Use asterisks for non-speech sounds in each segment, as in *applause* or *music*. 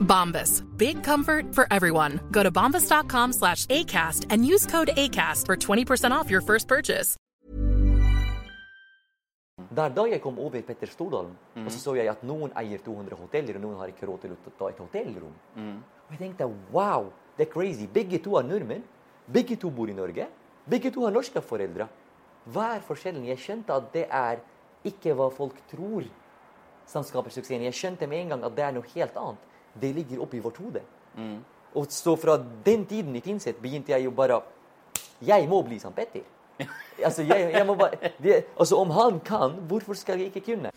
Bombas. Big comfort for everyone. Go to bombas.com slash ACAST and use code ACAST for 20% off your first purchase. Der da jeg kom over Petter Stordalen, og så så jeg at noen eier 200 hoteller, og noen har ikke råd til å ta et hotellrom. Og jeg tenkte wow, det er crazy. Begge to er nordmenn. Begge to bor i Norge. Begge to har norske foreldre. Hva er forskjellen? Jeg skjønte at det er ikke hva folk tror som skaper suksessen. Jeg skjønte med en gang at det er noe helt annet. Det ligger oppi vårt hode. Og så fra den tiden i Tynset begynte jeg jo bare Jeg må bli som Petter. *laughs* Altså, jeg, jeg må bare, det, altså, om han kan, hvorfor skal jeg ikke kunne?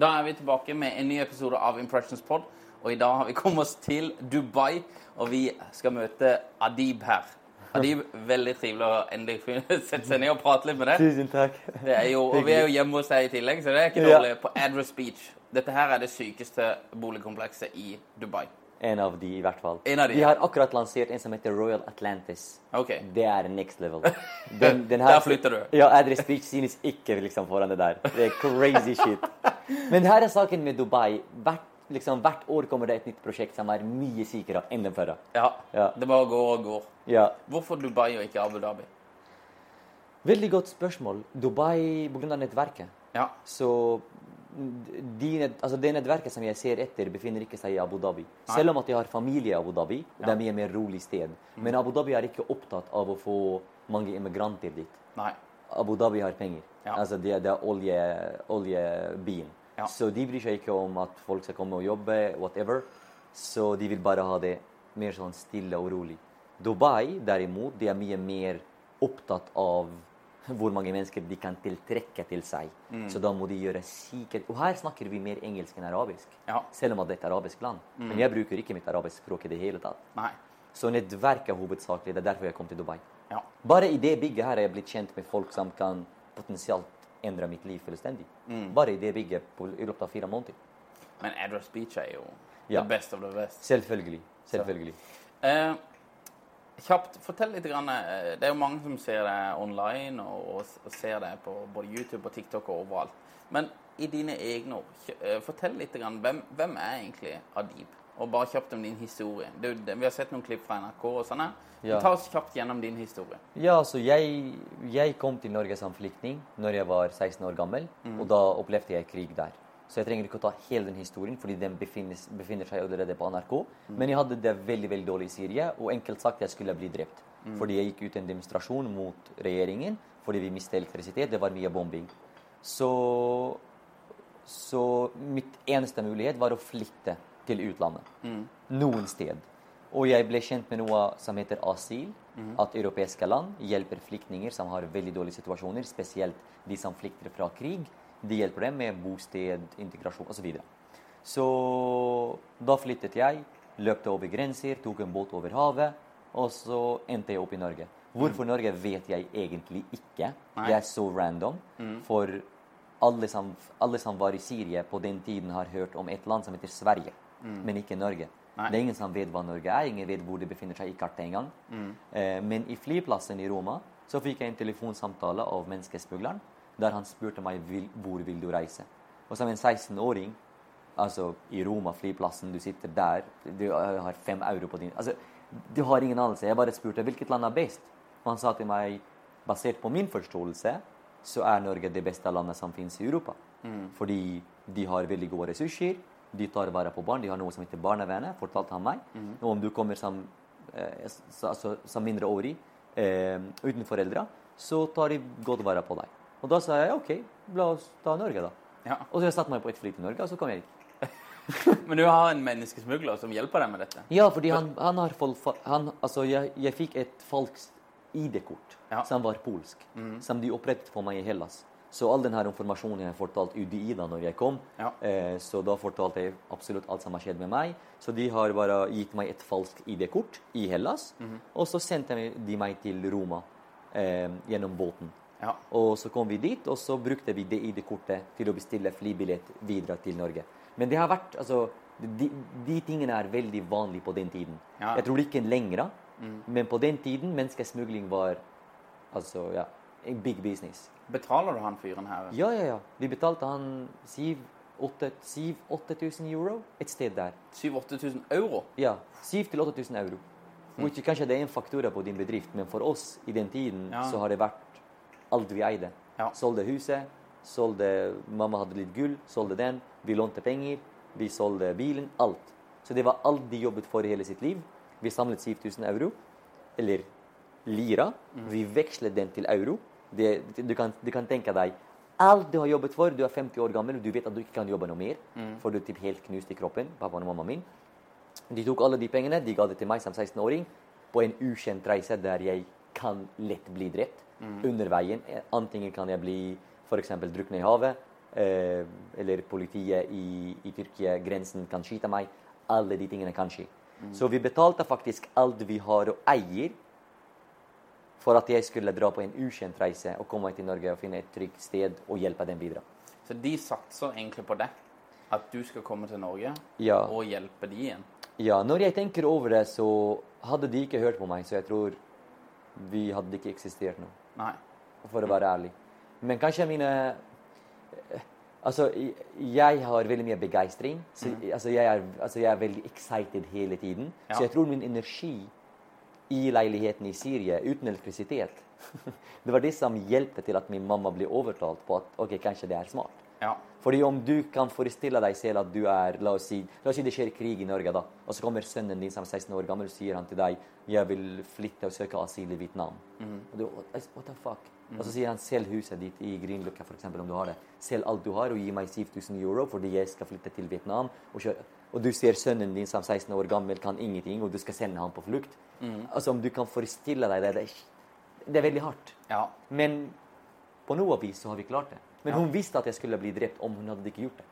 Da er vi tilbake med en ny episode av Impressions Pod. Og i dag har vi kommet oss til Dubai, og vi skal møte Adib her. Adib, veldig trivelig å endelig *laughs* sette seg ned og prate litt med deg. Tusen takk. Det er jo, og vi er jo hjemme hos deg i tillegg, så det er ikke Ja. dårlig. På Address Beach. Dette her er det sykeste boligkomplekset i Dubai. En av de, i hvert fall. En av de, Vi ja. har akkurat lansert en som heter Royal Atlantis. Ok. Det er next level. *laughs* Den, den Der flytter du. Ja, Address Beach synes ikke liksom foran det der. Det er crazy shit. *laughs* Men her er saken med Dubai. Hvert, liksom, hvert år kommer det et nytt prosjekt som er mye sikrere enn den førre. Ja, Ja. det bare går og går. Ja. Hvorfor Dubai og ikke Abu Dhabi? Veldig godt spørsmål. Dubai pga. nettverket. Ja, Så de, altså det nettverket som jeg ser etter, befinner ikke seg i Abu Dhabi. Selv om at jeg har familie i Abu Dhabi, og det er mye mer rolig sted. Men Abu Dhabi er ikke opptatt av å få mange immigranter dit. nei. Abu Dhabi har penger. Ja. Altså det, det er olje, oljebyen. Ja. Så de bryr seg ikke om at folk skal komme og jobbe, whatever. Så de vil bare ha det mer sånn stille og rolig. Dubai derimot, de er mye mer opptatt av hvor mange mennesker de kan tiltrekke til seg. Mm. Så da må de gjøre sikkert Og her snakker vi mer engelsk enn arabisk. Ja. Selv om det er et arabisk land. Men jeg bruker ikke mitt arabisk språk i det hele tatt. Nei. Så nettverk er hovedsakelig. Det er derfor jeg kom til Dubai. Ja. Bare i det bygget her er jeg blitt kjent med folk som kan potensielt endre mitt liv fullstendig. Bare i det bygget på, i løpet av fire måneder. Men Address Beach er jo Ja. the best of the best. Selvfølgelig. Selvfølgelig. Eh, kjapt, fortell litt. Grann, eh, det er jo mange som ser det online og, og, og ser det på både YouTube og TikTok og overalt. Men i dine egne ord, eh, fortell litt. Grann, hvem, hvem er egentlig Adib? Og bare kjapt om din historie. Du, vi har sett noen klipp fra NRK og sånne. Ja. Ta oss kjapt gjennom din historie. Ja, altså jeg, jeg kom til Norge som flyktning når jeg var 16 år gammel, og da opplevde jeg krig der. Så jeg trenger ikke å ta hele den historien, fordi den befinner, befinner seg allerede på NRK. Men jeg hadde det veldig veldig dårlig i Syria, og enkelt sagt jeg skulle bli drept. Fordi jeg gikk ut i en demonstrasjon mot regjeringen fordi vi mistet elektrisitet. Det var mye bombing. Så, så mitt eneste mulighet var å flytte til utlandet. Noen sted. Og jeg ble kjent med noe som heter asyl. At europeiske land hjelper flyktninger som har veldig dårlige situasjoner, spesielt de som flykter fra krig. De hjelper dem med bosted, integrasjon osv. Så, videre. så da flyttet jeg, løpte over grenser, tok en båt over havet, og så endte jeg opp i Norge. Hvorfor Norge vet jeg egentlig ikke. Nei. Det er så random. For alle som, alle som var i Syria på den tiden, har hørt om et land som heter Sverige, men ikke Norge. Nei. Det er ingen som vet hva Norge er, ingen vet hvor det befinner seg i kartet engang. Eh, men i flyplassen i Roma så fikk jeg en telefonsamtale av menneskesmugleren, der han spurte meg vil, hvor vil du reise. Og som en 16-åring, altså i Roma, flyplassen, du sitter der, du har fem euro på din Altså, du har ingen anelse. Jeg bare spurte hvilket land er best. Og han sa til meg, basert på min forståelse, så er Norge det beste landet som finnes i Europa. Fordi de har veldig gode ressurser, de tar vare på barn, de har noe som heter barnevernet, fortalte han meg. Og om du kommer som, eh, altså, som mindreårig eh, uten foreldre, så tar de godt vare på deg. Og da sa jeg OK, la oss ta Norge, da. Ja. Og så jeg satte meg på et fly til Norge, og så kom jeg hit. *laughs* Men du har en menneskesmugler som hjelper deg med dette? Ja, fordi han, han har han, Altså, jeg, jeg fikk et falskt ID-kort Ja. som var polsk, som de opprettet for meg i Hellas. Så all denne informasjonen jeg fortalte UDI da når jeg kom, Ja. eh, så da fortalte jeg absolutt alt som har skjedd med meg. Så de har bare gitt meg et falskt ID-kort i Hellas, og så sendte de meg til Roma eh, gjennom båten. Ja. Og så kom vi dit, og så brukte vi det ID-kortet til å bestille flybillett videre til Norge. Men det har vært, altså, de, de tingene er veldig vanlige på den tiden. Ja. Jeg tror ikke lenger, men på den tiden menneskesmugling var altså, ja, big business. Betaler du han fyren her? Ja, ja, ja. Vi betalte han 7000-8000 euro et sted der. 7000-8000 euro? Ja, 7000-8000 euro. Which kanskje det er en faktura på din bedrift, men for oss i den tiden Ja. så har det vært alt vi eide. Ja. Solgte huset, solgte Mamma hadde litt gull, solgte den. Vi lånte penger, vi solgte bilen. Alt. Så det var alt de jobbet for i hele sitt liv. Vi samlet 7000 euro, eller lira. Vi vekslet den til euro. Det, du, kan, du kan tenke deg alt du har jobbet for. Du er 50 år gammel, og du vet at du ikke kan jobbe noe mer, for du er typ helt knust i kroppen. Pappaen og mamma min. De tok alle de pengene, de ga det til meg som 16-åring på en ukjent reise der jeg kan lett bli drept under veien. Antingen kan jeg bli f.eks. druknet i havet, eh, eller politiet i, i Tyrkia, grensen, kan skyte meg. Alle de tingene kan skje. Så vi betalte faktisk alt vi har og eier for at jeg skulle dra på en ukjent reise og komme til Norge og finne et trygt sted og hjelpe dem videre. Så de satser egentlig på det? At du skal komme til Norge Ja. og hjelpe de igjen? Ja, når jeg tenker over det, så hadde de ikke hørt på meg, så jeg tror vi hadde ikke eksistert nå, Nei. for å være ærlig. Men kanskje mine Altså, jeg har veldig mye begeistring. Mm. altså, altså, jeg er veldig excited hele tiden. Ja. Så jeg tror min energi i leiligheten i Syria uten elektrisitet *laughs* Det var det som hjelpte til at min mamma ble overtalt på at ok, kanskje det er smart. Ja. Fordi om du kan forestille deg selv at du er La oss si, la oss si det skjer krig i Norge, da. Og så kommer sønnen din som er 16 år gammel og sier han til deg jeg vil flytte og søke asyl i Vietnam. Og du, what the fuck? Og så sier han selg huset ditt i Grünerløkka, f.eks. om du har det. Selg alt du har og gi meg 7000 euro fordi jeg skal flytte til Vietnam. Og, og du ser sønnen din som 16 år gammel kan ingenting, og du skal sende ham på flukt. Altså Om du kan forestille deg det, det er, det er veldig hardt. ja. Men på noe vis så har vi klart det. Men hun visste at jeg skulle bli drept om hun hadde ikke gjort det.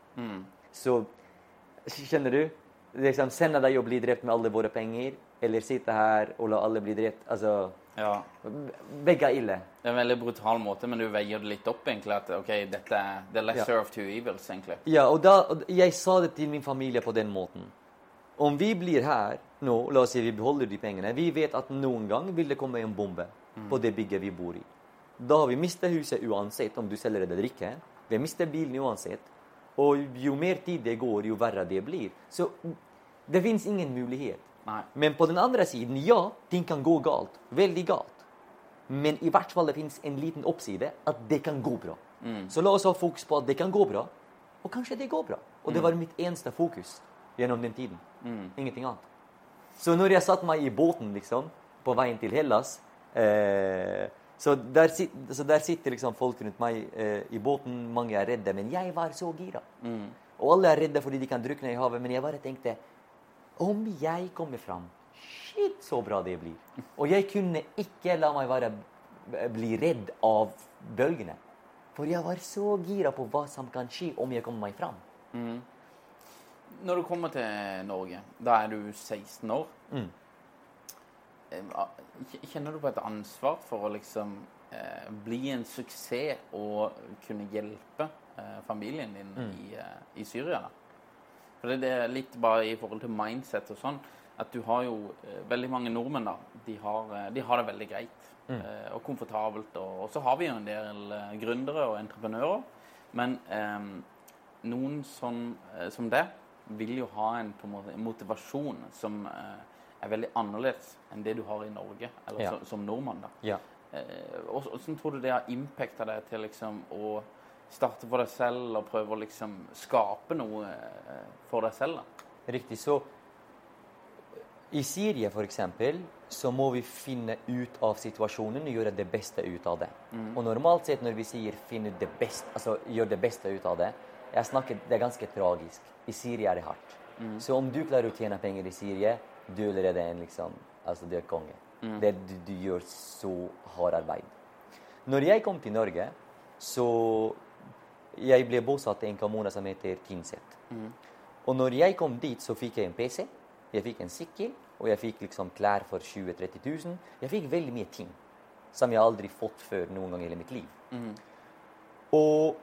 Så skjønner du? Liksom, Sende deg og bli drept med alle våre penger, eller sitte her og la alle bli drept. Altså, ja. Begge er ille. Det er en veldig brutal måte, men du veier det litt opp, egentlig. At ok, dette er the lesser Ja. of two evils, egentlig. Ja, og, da, jeg sa det til min familie på den måten. Om vi blir her nå, la oss si vi beholder de pengene, vi vet at noen gang vil det komme en bombe på det bygget vi bor i. Da har vi mistet huset uansett om du selger det eller ikke. Vi har mistet bilen uansett. Og jo mer tid det går, jo verre det blir. Så det fins ingen mulighet. Nei. Men på den andre siden, ja, ting kan gå galt. Veldig galt. Men i hvert fall det fins en liten oppside at det kan gå bra. Så la oss ha fokus på at det kan gå bra, og kanskje det går bra. Og det var mitt eneste fokus gjennom den tiden. Ingenting annet. Så når jeg satte meg i båten liksom, på veien til Hellas eh, så, der så der sitter liksom folk rundt meg eh, i båten, mange er redde, men jeg var så gira. Og alle er redde fordi de kan drukne i havet, men jeg bare tenkte om jeg kommer fram Shit, så bra det blir. Og jeg kunne ikke la meg være, bli redd av bølgene. For jeg var så gira på hva som kan skje om jeg kommer meg fram. Når du kommer til Norge, da er du 16 år. Mm. Eh, Kjenner du på et ansvar for å liksom eh, bli en suksess og kunne hjelpe eh, familien din Mm. i, eh, i Syria? da? For det er litt bare i forhold til mindset og sånn, at du har jo eh, veldig mange nordmenn, da. De har, eh, de har det veldig greit eh, og komfortabelt. Og, så har vi jo en del gründere og entreprenører. Men eh, noen som, som det vil jo ha en, på en måte, motivasjon som eh, er veldig annerledes enn det du har i Norge, eller Ja. som, som nordmann. da. Ja. Eh, Hvordan tror du det har impacta deg til liksom å starte for deg selv og prøve å liksom skape noe eh, for deg selv? da? Riktig. Så i Syria f.eks. så må vi finne ut av situasjonen og gjøre det beste ut av det. Og normalt sett når vi sier 'finne det beste', altså gjør det beste ut av det, jeg snakker, det er ganske tragisk. I Syria er det hardt. Så om du klarer å tjene penger i Syria, du er allerede en liksom Altså, du er konge. Det, du, du gjør så hardt arbeid. Når jeg kom til Norge, så Jeg ble bosatt i en kommune som heter Tynset. Og når jeg kom dit, så fikk jeg en PC, jeg fikk en sykkel, og jeg fikk liksom klær for 20 000-30 000. Jeg fikk veldig mye ting som jeg aldri fått før noen gang i hele mitt liv. Og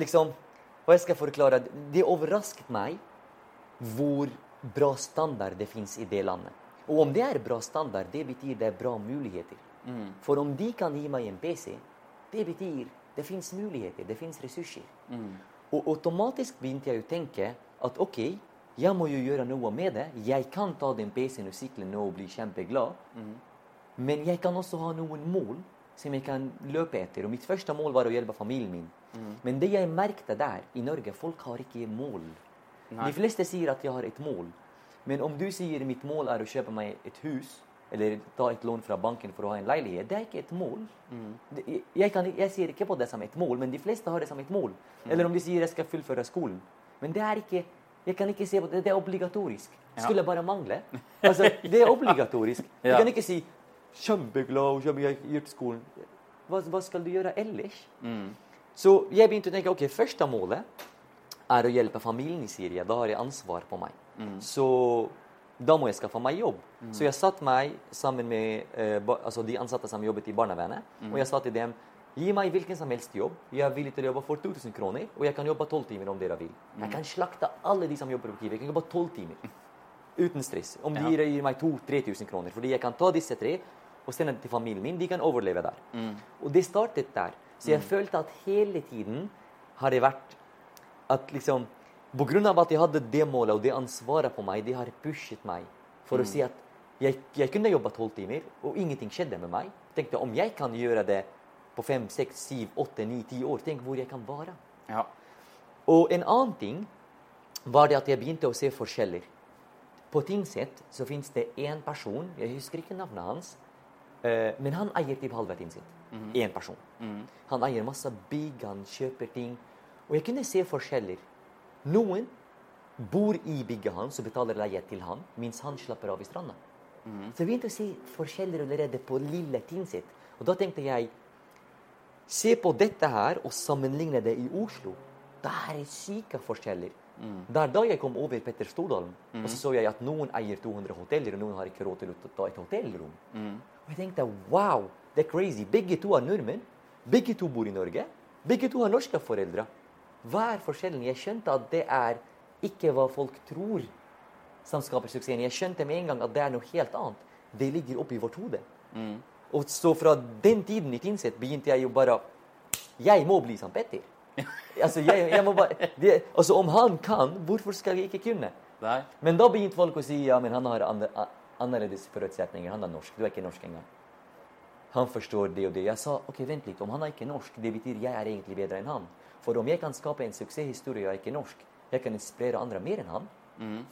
liksom Hva jeg skal forklare? Det overrasket meg hvor bra standard det fins i det landet. Og om det er bra standard, det betyr det er bra muligheter. For om de kan gi meg en PC, det betyr det fins muligheter, det fins ressurser. Og automatisk begynte jeg å tenke at OK, jeg må jo gjøre noe med det. Jeg kan ta den PC-en og sykkelen nå og bli kjempeglad. Men jeg kan også ha noen mål som jeg kan løpe etter. Og mitt første mål var å hjelpe familien min. Men det jeg merket der i Norge, folk har ikke mål. De fleste sier at jeg har et mål. Men om du sier mitt mål er å kjøpe meg et hus, eller ta et lån fra banken for å ha en leilighet, det er ikke et mål. Mm. jeg, kan, jeg sier ikke på det som et mål, men de fleste har det som et mål. Eller om de sier jeg skal fullføre skolen. Men det er ikke jeg kan ikke se på det, det er obligatorisk. Skulle bare mangle. *laughs* Altså, det er obligatorisk. Du kan ikke si 'kjempeglad jeg har gjort skolen'. Hva, hva skal du gjøre ellers? Så jeg begynte å tenke ok, første målet er å hjelpe familien i Syria. Da har jeg ansvar på meg. Så da må jeg skaffe meg jobb. Så jeg satt meg sammen med eh, altså de ansatte som jobbet i barnevernet, og jeg sa til dem Gi meg hvilken som helst jobb. Jeg er villig til å jobbe for 2000 kroner, og jeg kan jobbe 12 timer om dere vil. Jeg kan slakte alle de som jobber på Kiwi. Jeg kan jobbe 12 timer. Uten stress. Om de gir, gir meg 2000-3000 kroner. Fordi jeg kan ta disse tre og sende det til familien min. De kan overleve der. Og det startet der. Så jeg følte at hele tiden har det vært at liksom På grunn av at jeg hadde det målet og det ansvaret på meg, det har pushet meg for å si at jeg, jeg kunne jobbe tolv timer, og ingenting skjedde med meg. Tenkte om jeg kan gjøre det på fem, seks, syv, åtte, ni, ti år, tenk hvor jeg kan være. Ja. Og en annen ting var det at jeg begynte å se forskjeller. På Tynset så fins det én person, jeg husker ikke navnet hans, eh, men han eier typ halve Tynset. Én person. Han eier masse bygg, han kjøper ting. Og jeg kunne se forskjeller. Noen bor i bygget hans og betaler leie til han, mens han slapper av i stranda. Så jeg begynte å se forskjeller allerede på lille Tynset. Og da tenkte jeg Se på dette her og sammenligne det i Oslo. Da er syke forskjeller. Det er da jeg kom over Petter Stordalen, og så så jeg at noen eier 200 hoteller, og noen har ikke råd til å ta et hotellrom. Og jeg tenkte wow, det er crazy. Begge to er nordmenn. Begge to bor i Norge. Begge to har norske foreldre. Hva er forskjellen? Jeg skjønte at det er ikke hva folk tror som skaper suksessen. Jeg skjønte med en gang at det er noe helt annet. Det ligger oppi vårt hode. Og så fra den tiden i Tynset begynte jeg jo bare Jeg må bli som Petter. *laughs* Altså, jeg, jeg bare, det, altså, om han kan, hvorfor skal jeg ikke kunne? Nei. Men da begynte folk å si ja, men han har andre, annerledes forutsetninger. Han er norsk. Du er ikke norsk engang. Han forstår det og det. Jeg sa ok, vent litt. Om han er ikke norsk, det betyr jeg er egentlig bedre enn han. For om jeg kan skape en suksesshistorie og ikke norsk, jeg kan inspirere andre mer enn han.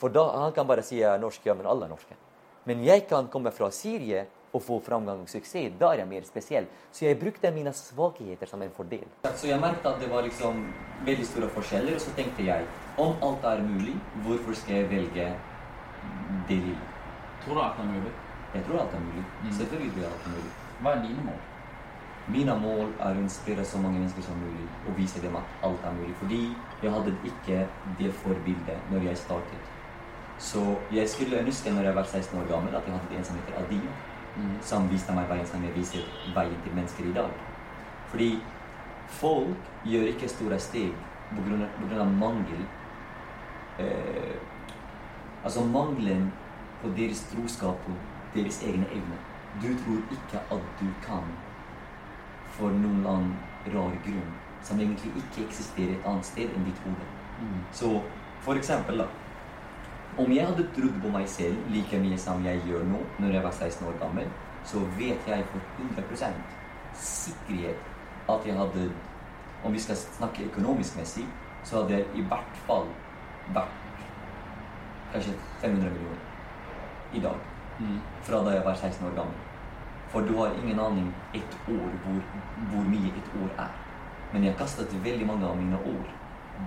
For da han kan bare si jeg er norsk, ja, men alle er norske. Men jeg kan komme fra Syria og få framgang og suksess. Da er jeg mer spesiell. Så jeg brukte mine svakheter som en fordel. Så jeg merket at det var liksom veldig store forskjeller, og så tenkte jeg om alt er mulig, hvorfor skal jeg velge det lille? Tror du det er mulig? Jeg tror alt er mulig. Selvfølgelig er alt mulig. Hva er dine mål? Mine mål er å inspirere så mange mennesker som mulig og vise dem at alt er mulig. Fordi jeg hadde ikke det forbildet når jeg startet. Så jeg skulle ønske når jeg var 16 år gammel at jeg hadde en som heter Adina. Som viste meg veien som jeg viser veien til mennesker i dag. Fordi folk gjør ikke store steg på grunn av, mangel eh, Altså mangelen på deres troskap på deres egne evner. Du tror ikke at du kan for noen annen rar grunn som egentlig ikke eksisterer et annet sted enn ditt hode. Så for eksempel, da. Om jeg hadde trodd på meg selv like mye som jeg gjør nå, når jeg var 16 år gammel, så vet jeg for 100 sikkerhet at jeg hadde Om vi skal snakke økonomisk messig, så hadde jeg i hvert fall vært kanskje 500 millioner i dag. Fra da jeg var 16 år gammel. For du har ingen aning ett år hvor, hvor mye et år er. Men jeg kastet veldig mange av mine år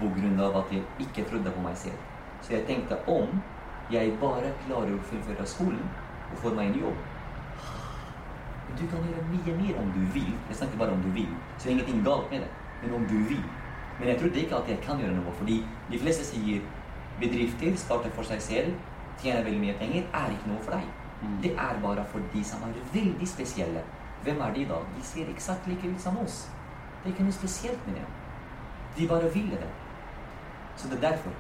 av at jeg ikke trodde på meg selv. Så jeg tenkte om jeg bare klarer å fullføre skolen og få meg en jobb Du kan gjøre mye mer om du vil. Jeg snakker bare om du vil. Så det er ingenting galt med det. Men om du vil. Men jeg trodde ikke at jeg kan gjøre noe, fordi de fleste sier bedrifter starter for seg selv, tjener veldig mye penger, er ikke noe for deg. Det er bare for de som er veldig spesielle. Hvem er de da? De ser eksakt like ut som oss. Det er ikke noe spesielt med dem. De bare ville det. Så det er derfor.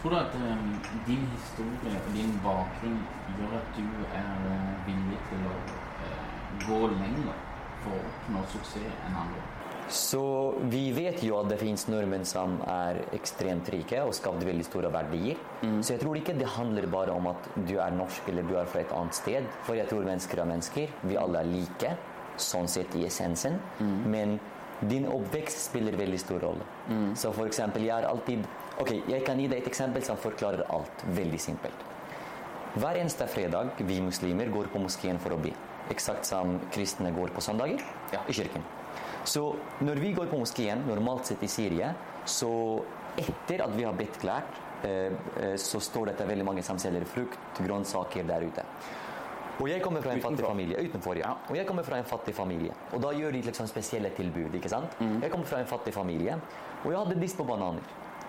Tror du at um, din historie og din bakgrunn gjør at du er eh, villig til å uh, gå lenger for å oppnå suksess enn andre? Så vi vet jo at det finnes nordmenn som er ekstremt rike og skapt veldig store verdier. Så jeg tror ikke det handler bare om at du er norsk eller du er fra et annet sted. For jeg tror mennesker er mennesker. Vi alle er like, sånn sett i essensen. Men din oppvekst spiller veldig stor rolle. Så for eksempel, jeg er alltid Ok, jeg kan gi deg et eksempel som forklarer alt veldig simpelt. Hver eneste fredag vi muslimer går på moskeen for å be. Eksakt som kristne går på søndager i kirken. Så når vi går på moskeen, normalt sett i Syria, så etter at vi har bedt klart, eh, eh, så står det at det er veldig mange som selger frukt, grønnsaker der ute. Og jeg kommer fra en fattig familie. Utenfor, ja. Og jeg kommer fra en fattig familie. Og da gjør de liksom spesielle tilbud. ikke sant? Jeg kommer fra en fattig familie, og jeg hadde lyst på bananer.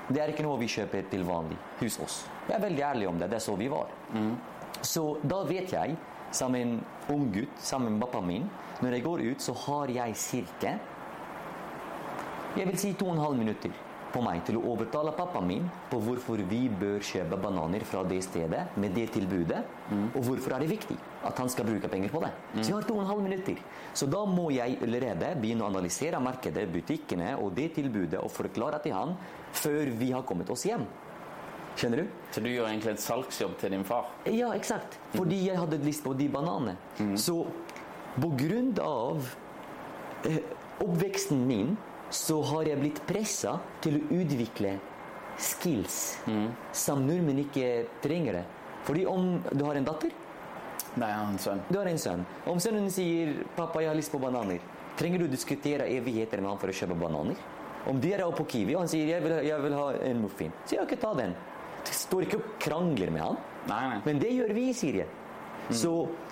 Det er ikke noe vi kjøper til vanlig hos oss. Jeg er veldig ærlig om det. Det er så vi var. Så da vet jeg, som en ung gutt sammen med pappaen min, når jeg går ut, så har jeg cirka jeg vil si to og en halv minutter på meg til å overtale pappaen min på hvorfor vi bør kjøpe bananer fra det stedet med det tilbudet, og hvorfor er det viktig at han skal bruke penger på det. Så jeg har to og en halv minutter. Så da må jeg allerede begynne å analysere markedet, butikkene og det tilbudet og forklare til han før vi har kommet oss hjem. Skjønner du? Så du gjør egentlig et salgsjobb til din far? Ja, eksakt. Fordi jeg hadde lyst på de bananene. Så på grunn av eh, oppveksten min så har jeg blitt pressa til å utvikle skills som nordmenn ikke trenger det. Fordi om du har en datter, Nei, jeg har en sønn. du har en sønn. Om sønnen sier 'pappa, jeg har lyst på bananer', trenger du diskutere evigheter med han for å kjøpe bananer? Om dere er på Kiwi og han sier 'jeg vil, jeg vil ha en muffin', så jeg ikke ta den. Står ikke og krangler med han. Nei, nei. Men det gjør vi i Syria. Så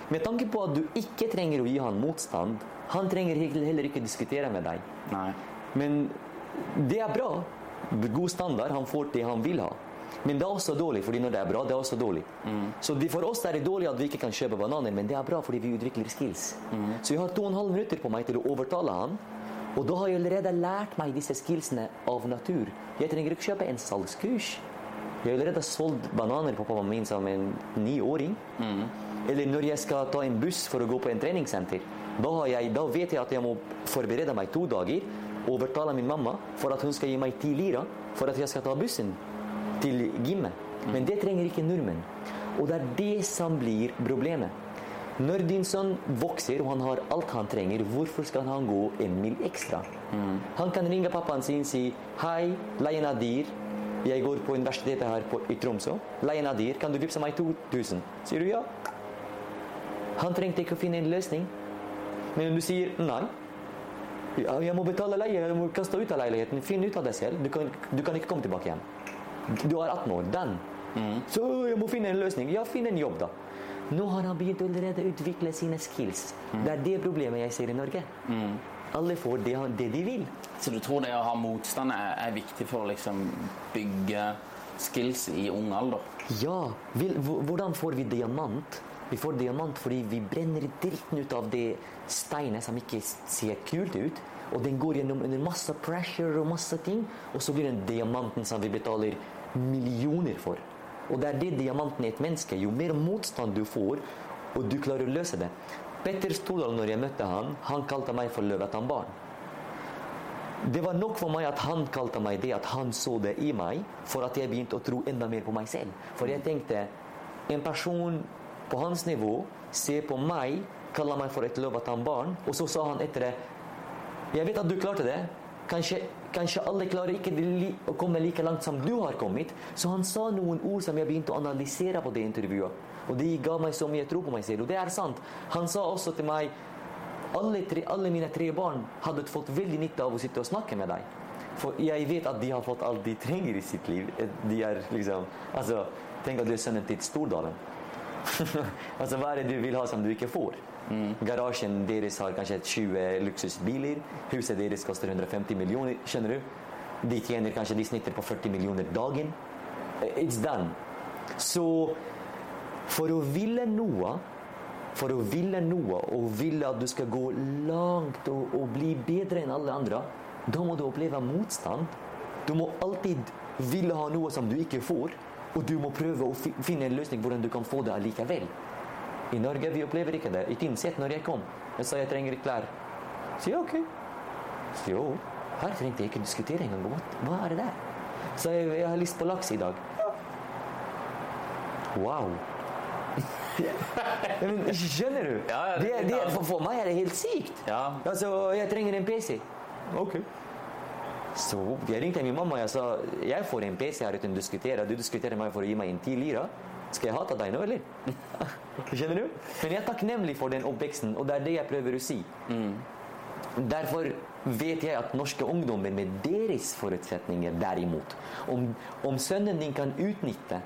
med tanke på at du ikke trenger å gi han motstand, han trenger heller ikke diskutere med deg. Nei. Men det er bra. God standard. Han får det han vil ha. Men det er også dårlig, fordi når det er bra, det er også dårlig. Så for oss er det dårlig at vi ikke kan kjøpe bananer, men det er bra fordi vi utvikler skills. Så jeg har to og en halv minutter på meg til å overtale han. Og da har jeg allerede lært meg disse skillsene av natur. Jeg trenger ikke kjøpe en salgskurs. Jeg har allerede solgt bananer på pappaen min som en niåring. Eller når jeg skal ta en buss for å gå på en treningssenter. Da, har jeg, da vet jeg at jeg må forberede meg to dager, og overtale min mamma for at hun skal gi meg ti lira for at jeg skal ta bussen til gymmet. Men det trenger ikke nordmenn. Og det er det som blir problemet. Når din sønn vokser og han har alt han trenger, hvorfor skal han gå en mil ekstra? Han kan ringe pappaen sin og si 'Hei, leien er Nadir. Jeg går på universitetet her på, i Tromsø. Leie Nadir, kan du vippse meg 2000?' Sier du ja? Han trengte ikke å finne en løsning. Men du sier nei ja, 'Jeg må betale leie, jeg må kaste ut av leiligheten. Finn ut av deg selv. Du kan, du kan ikke komme tilbake igjen.' Du er 18 år. Den. Så jeg må finne en løsning. Ja, finn en jobb, da. Nå har han begynt å utvikle sine skills. Det er det problemet jeg ser i Norge. Alle får det, det de vil. Så du tror det å ha motstand er, er viktig for å liksom bygge skills i ung alder? Ja, hvordan får vi diamant? Vi får diamant fordi vi brenner dritten ut av det steinet som ikke ser kult ut. Og den går gjennom under masse pressure og masse ting. Og så blir den diamanten som vi betaler millioner for. Og det er det diamanten er et menneske. Jo mer motstand du får, og du klarer å løse det. Petter Stordal, når jeg møtte han, han kalte meg for løvetann-barn. Det var nok for meg at han kalte meg det, at han så det i meg, for at jeg begynte å tro enda mer på meg selv. For jeg tenkte en person på hans nivå ser på meg, kaller meg for et løvetann-barn, og så sa han etter det Jeg vet at du klarte det. Kanskje, kanskje alle klarer ikke å komme like langt som du har kommet. Så han sa noen ord som jeg begynte å analysere på det intervjuet. Og de ga meg så mye tro på meg selv. Og det er sant. Han sa også til meg alle, tre, alle mine tre barn hadde fått veldig nytte av å sitte og snakke med deg. For jeg vet at de har fått alt de trenger i sitt liv. De er liksom Altså, tenk at du er sønnen til Stordalen. *laughs* altså, hva er det du vil ha som du ikke får? Garasjen deres har kanskje 20 luksusbiler. Huset deres koster 150 millioner, skjønner du? De tjener kanskje de snitter på 40 millioner dagen. It's done. Så for å ville noe for å ville noe og ville at du skal gå langt og, og bli bedre enn alle andre, da må du oppleve motstand. Du må alltid ville ha noe som du ikke får, og du må prøve å finne en løsning hvordan du kan få det allikevel. I Norge vi opplever ikke det. I Tynset, når jeg kom, jeg sa jeg trenger klær. Så ja, ok. Jo, her trengte jeg ikke diskutere engang. Hva er det der? Så jeg, jeg har lyst på laks i dag. Wow. Men, skjønner du? Ja, ja, det det, for, for meg er det helt sykt. Ja. Altså, jeg trenger en PC. Ok. Så jeg ringte min mamma og jeg sa jeg får en PC her uten å diskutere. Du diskuterer meg for å gi meg en ti lira. Skal jeg hate deg nå, eller? *laughs* Skjønner du? Men jeg er takknemlig for den oppveksten, og det er det jeg prøver å si. Derfor vet jeg at norske ungdommer med deres forutsetninger derimot Om, om sønnen din kan utnytte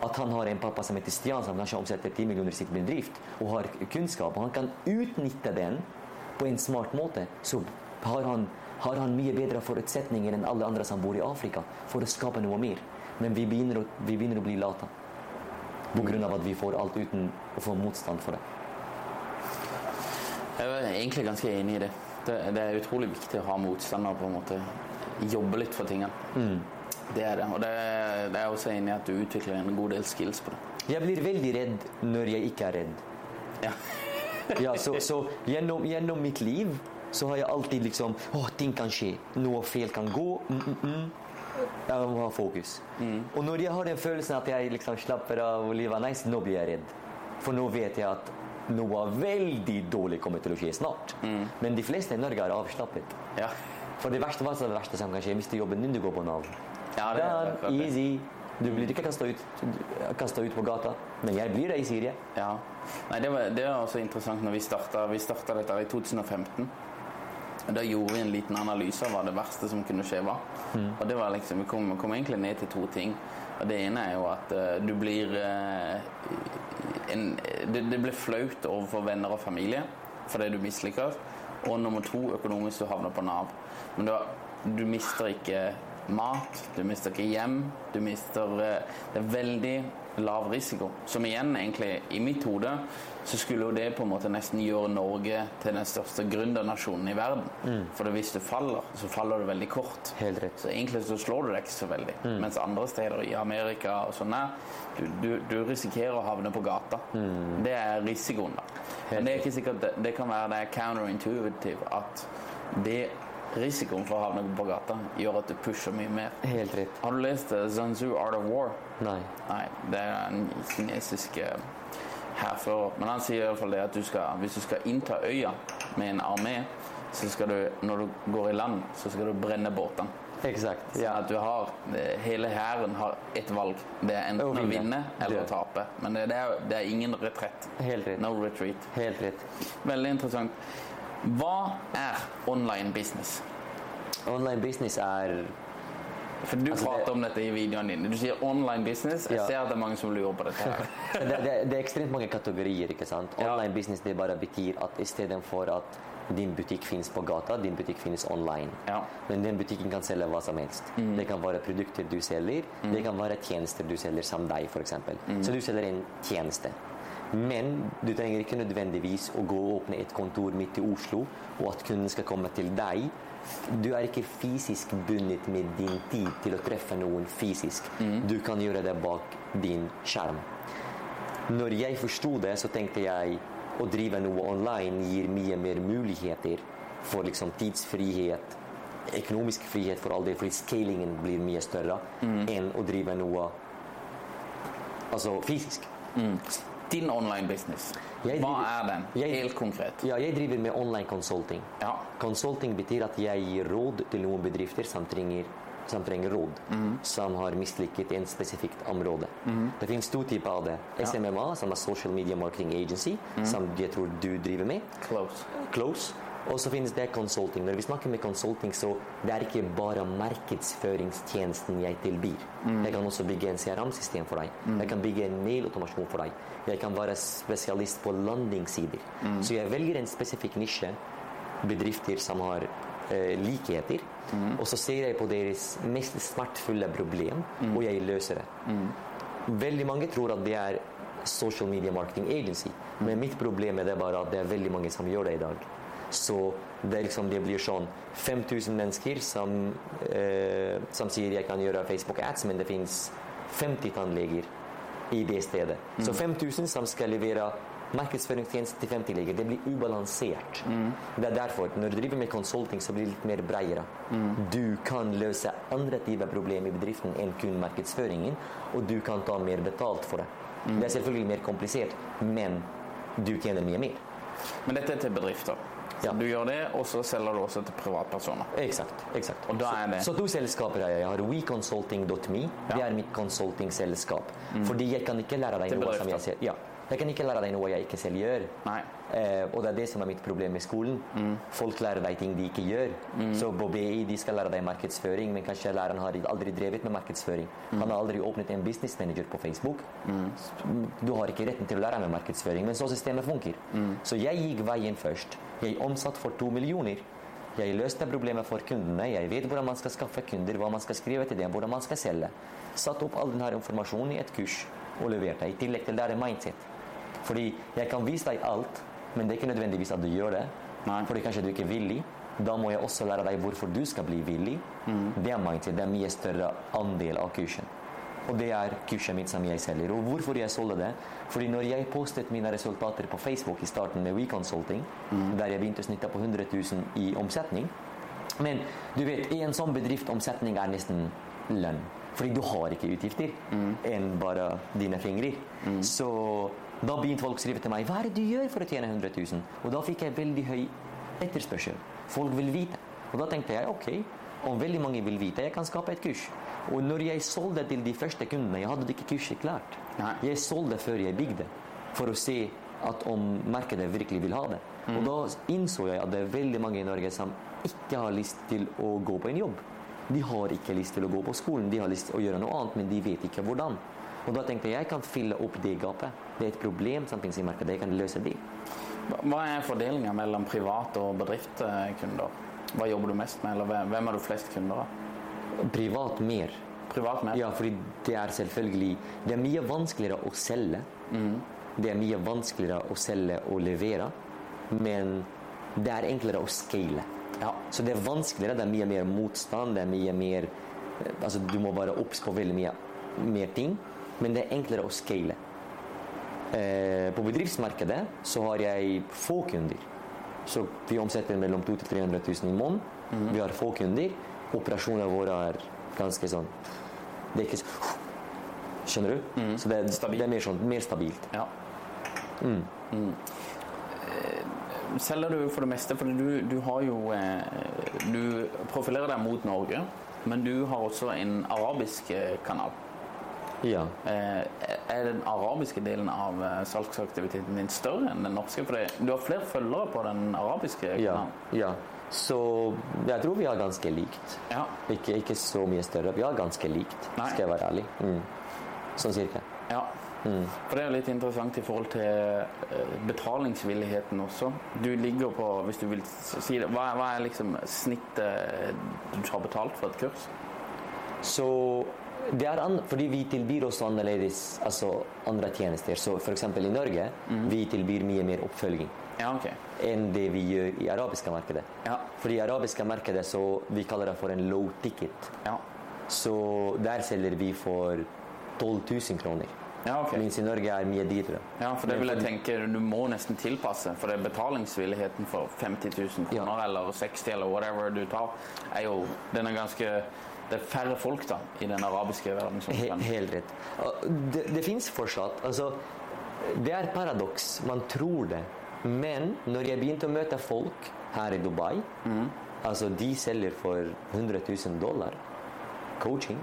at han har en pappa som heter Stian, som kanskje omsetter 10 millioner i sitt bedrift, og har kunnskap, og han kan utnytte den på en smart måte, så har han, har han mye bedre forutsetninger enn alle andre som bor i Afrika, for å skape noe mer. Men vi begynner å, vi begynner å bli late. Av at vi får alt uten å få motstand for det. Jeg er egentlig ganske enig i det. Det, det er utrolig viktig å ha motstander på en måte jobbe litt for tingene. Det er det. Og det, det er også enig i at du utvikler en god del skills på det. Jeg blir veldig redd når jeg ikke er redd. Ja. *laughs* Ja, så, så gjennom, gjennom mitt liv så har jeg alltid liksom Å, ting kan skje. Noe feil kan gå. Mm, mm, mm. Jeg må ha fokus. Og når jeg har den følelsen at jeg liksom slapper av og livet er nice, nå blir jeg redd. For nå vet jeg at noe veldig dårlig kommer til å skje snart. Men de fleste i Norge er avslappet. Ja. For det verste, hva er det verste som kan skje? Miste jobben din, du går på Nav. Ja, det er det. easy. Du blir ikke kasta ut, ut på gata. Men jeg blir det i Syria. Ja. Nei, det var, det var også interessant når vi starta, vi starta dette i 2015. Og Da gjorde vi en liten analyse av hva det verste som kunne skje var. Og det var liksom, Vi kom, kom egentlig ned til to ting. Og Det ene er jo at uh, du blir uh, en, det, det blir flaut overfor venner og familie fordi du misliker. Og nummer to, økonomisk, du havner på Nav. Men du, du mister ikke mat, du mister ikke hjem. Du mister eh, Det er veldig lav risiko. Som igjen, egentlig, i mitt hode, så skulle jo det på en måte nesten gjøre Norge til den største gründernasjonen i verden. For hvis du faller, så faller du veldig kort. Helt rett. Så egentlig så slår du deg ikke så veldig. Mens andre steder i Amerika og sånn du, du, du risikerer å havne på gata. Det er risikoen, da. Men det er ikke sikkert det, det kan være det er counterintuitive at det risikoen for å havne på gata gjør at du pusher mye mer. Helt rett. Har du lest eh, Sun Tzu Art of War? Nei. Nei, det er en kinesisk eh, hærfører. Men han sier i hvert fall det at du skal, hvis du skal innta øya med en armé, så skal du, når du går i land, så skal du brenne båtene. Exakt. Ja. At du har, eh, hele hæren har ett valg. Det er enten Å vinne eller å tape. Men det, det, er, det er ingen retrett. Helt rett. No retreat. Helt rett. Veldig interessant. Hva er online business? Online business er For du Altså, prater det- om dette i videoene dine. Du sier online business. Jeg Ja. ser at det er mange som lurer på dette. her. *laughs* det, det, det er ekstremt mange kategorier. ikke sant? Ja. Online business det bare betyr at istedenfor at din butikk finnes på gata, din butikk finnes online. Ja. Men den butikken kan selge hva som helst. Det kan være produkter du selger, det kan være tjenester du selger som deg, f.eks. Så du selger en tjeneste. Men du trenger ikke nødvendigvis å gå og åpne et kontor midt i Oslo, og at kunden skal komme til deg. Du er ikke fysisk bundet med din tid til å treffe noen fysisk. Du kan gjøre det bak din skjerm. Når jeg forsto det, så tenkte jeg å drive noe online gir mye mer muligheter for liksom tidsfrihet, økonomisk frihet for all del, fordi scalingen blir mye større enn å drive noe altså fysisk. Din online business, hva driver- er den? Helt konkret. Ja, jeg driver med online consulting. Ja. Consulting betyr at jeg gir råd til noen bedrifter som trenger, som trenger råd, som har mislykket i en spesifikt område. Det finnes to typer av det. SMMA, som er Social Media Marketing Agency, som jeg tror du driver med. Close. Close. Og så finnes det consulting. Når vi snakker med consulting, så det er ikke bare markedsføringstjenesten jeg tilbyr. Jeg kan også bygge en CRM-system for deg. Jeg kan bygge en mailautomasjon for deg. Jeg kan være spesialist på landingssider. Så jeg velger en spesifikk nisje, bedrifter som har eh, likheter, og så ser jeg på deres mest smertefulle problem, og jeg løser det. Veldig mange tror at det er social media marketing agency, men mitt problem er det bare at det er veldig mange som gjør det i dag. Så det, liksom, det blir sånn 5000 mennesker som, eh, som sier jeg kan gjøre Facebook ads, men det finnes 50 tannleger i det stedet. Så 5000 som skal levere markedsføringstjeneste til 50 leger. Det blir ubalansert. Det er derfor, når du driver med consulting, så blir det litt mer bredere. Du kan løse andre typer problemer i bedriften enn kun markedsføringen, og du kan ta mer betalt for det. Det er selvfølgelig mer komplisert, men du tjener mye mer. Men dette er til bedrifter. Ja. du gjør det, og så selger du også til privatpersoner. Exakt. exakt. Og da er det- Så, så to selskaper har jeg. Jeg har WeConsulting.me. Det er mitt consultingselskap. Fordi jeg kan ikke lære deg noe som jeg ser. ja. Jeg kan ikke lære deg noe jeg ikke selv gjør. Eh, og det er det som er mitt problem med skolen. Folk lærer deg ting de ikke gjør. Så på BI de skal lære deg markedsføring, men kanskje læreren har aldri drevet med markedsføring. Han har aldri åpnet en business manager på Facebook. Du har ikke retten til å lære med markedsføring, men så systemet funker. Så jeg gikk veien først. Jeg omsatt for to millioner. Jeg løste problemet for kundene. Jeg vet hvordan man skal skaffe kunder, hva man skal skrive til dem, hvordan man skal selge. Satt opp all denne informasjonen i et kurs og leverte. I tillegg til lære mindset. Fordi jeg kan vise deg alt, men det er ikke nødvendigvis at du gjør det. Nei. Fordi kanskje du ikke er villig. Da må jeg også lære deg hvorfor du skal bli villig. Det er mindset. Det er mye større andel av kursen. Og det er kurset mitt som jeg selger. Og hvorfor jeg solgte det? Fordi når jeg postet mine resultater på Facebook i starten med WeConsulting, der jeg begynte å snitte på 100 000 i omsetning Men du vet, i en sånn bedrift omsetning er nesten lønn. Fordi du har ikke utgifter enn bare dine fingre. Så da begynte folk å skrive til meg hva er det du gjør for å tjene 100 000? Og da fikk jeg veldig høy etterspørsel. Folk vil vite. Og da tenkte jeg ok, om veldig mange vil vite, jeg kan skape et kurs. Og når jeg solgte til de første kundene, jeg hadde ikke kurset klart. Nei. Jeg solgte før jeg bygde, for å se at om markedet virkelig vil ha det. Og da innså jeg at det er veldig mange i Norge som ikke har lyst til å gå på en jobb. De har ikke lyst til å gå på skolen, de har lyst til å gjøre noe annet, men de vet ikke hvordan. Og da tenkte jeg jeg kan fylle opp det gapet. Det er et problem som finnes i markedet, jeg kan løse det. Hva er fordelinga mellom private og bedriftskunder? Hva jobber du mest med, eller hvem- har du flest kunder av? Privat mer. Privat mer? Ja, fordi det er selvfølgelig Det er mye vanskeligere å selge. Det er mye vanskeligere å selge og levere, men det er enklere å scale. Ja. Så det er vanskeligere, det er mye mer motstand, det er mye mer eh, Altså, du må være obs på veldig mye mer ting, men det er enklere å scale. Eh, på bedriftsmarkedet så har jeg få kunder. Så vi omsetter mellom 200 000 300 000 i måneden. Vi har få kunder. Operasjonene våre er ganske sånn Det er ikke så Skjønner du? Så det, er- det er mer, sånn, mer stabilt. Ja. Mm. Mm. Selger du for det meste, for du, du har jo eh, Du profilerer deg mot Norge, men du har også en arabisk eh, kanal. Ja. Eh, Er den arabiske delen av eh, salgsaktiviteten din større enn den norske? For du har flere følgere på den arabiske Ja. kanalen. ja. Så jeg tror vi har ganske likt. Ja. Ikke, ikke så mye større. Vi har ganske likt, Nei. skal jeg være ærlig. Mm. Sånn cirka. Ja. For det er litt interessant i forhold til eh, betalingsvilligheten også. Du ligger på, hvis du vil si det, hva hva er liksom snittet du har betalt for et kurs? Så Det er an, fordi vi tilbyr også annerledes altså andre tjenester. Så f.eks. i Norge vi tilbyr mye mer oppfølging Ja, okay. enn det vi gjør i arabiske markedet. Ja. For i arabiske markedet så vi kaller det for en low ticket. Ja. Så der selger vi for 12 000 kroner. Ja, okay. Mens i Norge er mye dyrere. Ja, for det vil jeg tenke du må nesten tilpasse. For det er betalingsvilligheten for 50 000 kroner eller 60 eller whatever du tar, er jo Den er ganske Det er færre folk da i den arabiske verden som He helt rett. Det, det fins fortsatt. Altså, det er paradoks. Man tror det. Men når jeg begynte å møte folk her i Dubai altså De selger for 100 000 dollar coaching.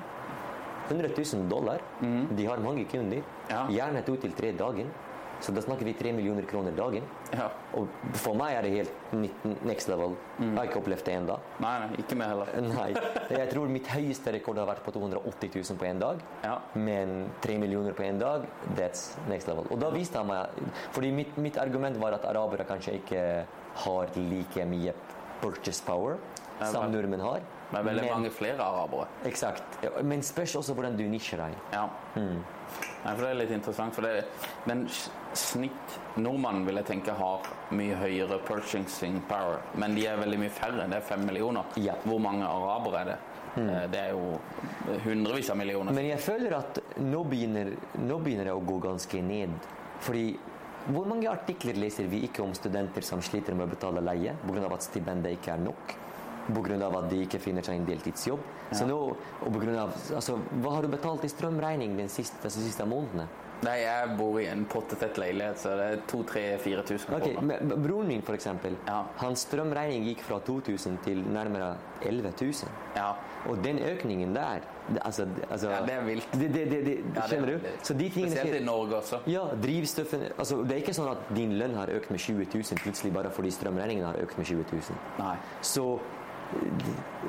100 000 dollar. De har mange kunder. Ja. Gjerne to til tre dagen. Så da snakker vi tre millioner kroner dagen. Ja. Og for meg er det helt next level. Jeg har ikke opplevd det ennå. Nei, nei, ikke meg heller. *laughs* Nei. Jeg tror mitt høyeste rekord har vært på 280 000 på en dag. Ja. Men 3 millioner på en dag, that's next level. Og da viste han meg Fordi mitt, mitt argument var at arabere kanskje ikke har like mye purchase power som nordmenn har. Men veldig mange flere arabere. Eksakt. Men spørs også hvordan du nisjer deg. Ja. Nei, for det er litt interessant. For det, men snitt nordmannen vil jeg tenke har mye høyere purchasing power. Men de er veldig mye færre. Det er fem millioner. Ja. Hvor mange arabere er det? Mm. Det er jo hundrevis av millioner. Men jeg føler at nå begynner, nå begynner det å gå ganske ned. Fordi hvor mange artikler leser vi ikke om studenter som sliter med å betale leie pga. at stipendet ikke er nok? Pga. at de ikke finner seg en deltidsjobb. Så nå, og på grunn av, altså, hva har du betalt i strømregning den siste, de siste månedene? Nei, jeg bor i en pottetett leilighet, så det er 2000-4000 Ok, kroner. Broren min, eksempel, Ja. hans strømregning gikk fra 2000 til nærmere 11 000. Ja. Og den økningen der altså, altså, Ja, det er vilt. Det, det, det, Ja, er skjønner du? Så de tingene Spesielt skjer- i Norge også. Ja, drivstoffen altså, Det er ikke sånn at din lønn har økt med 20 000 plutselig bare fordi strømregningen har økt med 20 000. Nei. Så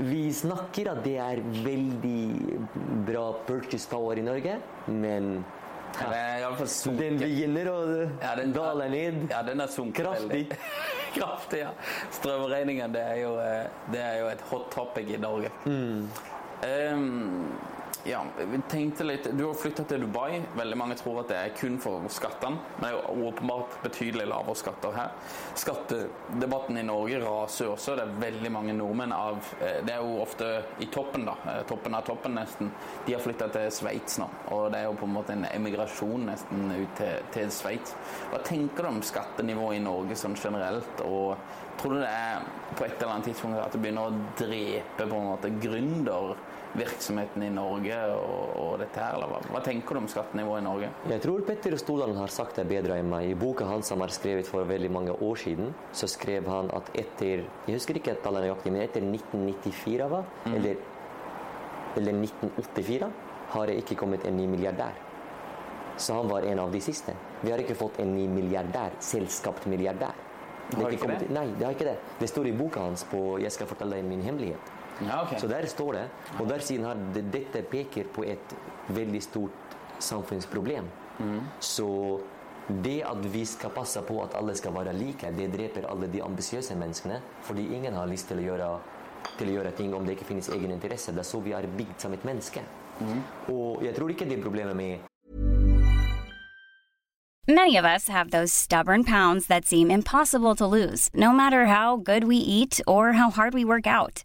vi snakker at det er veldig bra purchase power i Norge, men Ja, den, i alle fall den begynner å Ja, den- dale ned. Ja, den er sunket Kraftig. *laughs* Kraftig, ja. Strømregningen, det er jo, eh, det er jo et hot topic i Norge. Mm. Ehm, ja, vi tenkte litt Du har flytta til Dubai. Veldig mange tror at det er kun for skattene. Men det er jo åpenbart betydelig lavere skatter her. Skattedebatten i Norge raser også. Det er veldig mange nordmenn av eh, Det er jo ofte i toppen, da. eh, Toppen av toppen, nesten. De har flytta til Sveits nå. Og det er jo på en måte en emigrasjon nesten ut til, til Sveits. Hva tenker du om skattenivået i Norge sånn generelt? Og tror du det er på et eller annet tidspunkt at det begynner å drepe på en måte gründervirksomheten i Norge og, og dette her? Eller hva, hva tenker du om skattenivået i Norge? Jeg tror Petter Stordalen har sagt det bedre enn meg. I boka hans som er skrevet for veldig mange år siden, så skrev han at etter Jeg husker ikke tallet nøyaktig, men etter 1994, hva? Eller, eller 1984, har det ikke kommet en ny milliardær. Så han var en av de siste. Vi har ikke fått en ny milliardær, Selskapt milliardær. Det Har ikke det? Nei, det har ikke det. Det står i boka hans på 'Jeg skal fortelle deg min hemmelighet'. Ja, okay. Så der står det, og der siden har det, dette peker på et veldig stort samfunnsproblem. Så det at vi skal passe på at alle skal være like, det dreper alle de ambisiøse menneskene. Fordi ingen har lyst til å gjøre, til å gjøre ting om det ikke finnes egen interesse. Det er så vi er bygd som et menneske. Og jeg tror ikke det er problemet med Many of us have those stubborn pounds that seem impossible to lose, no matter how good we eat or how hard we work out.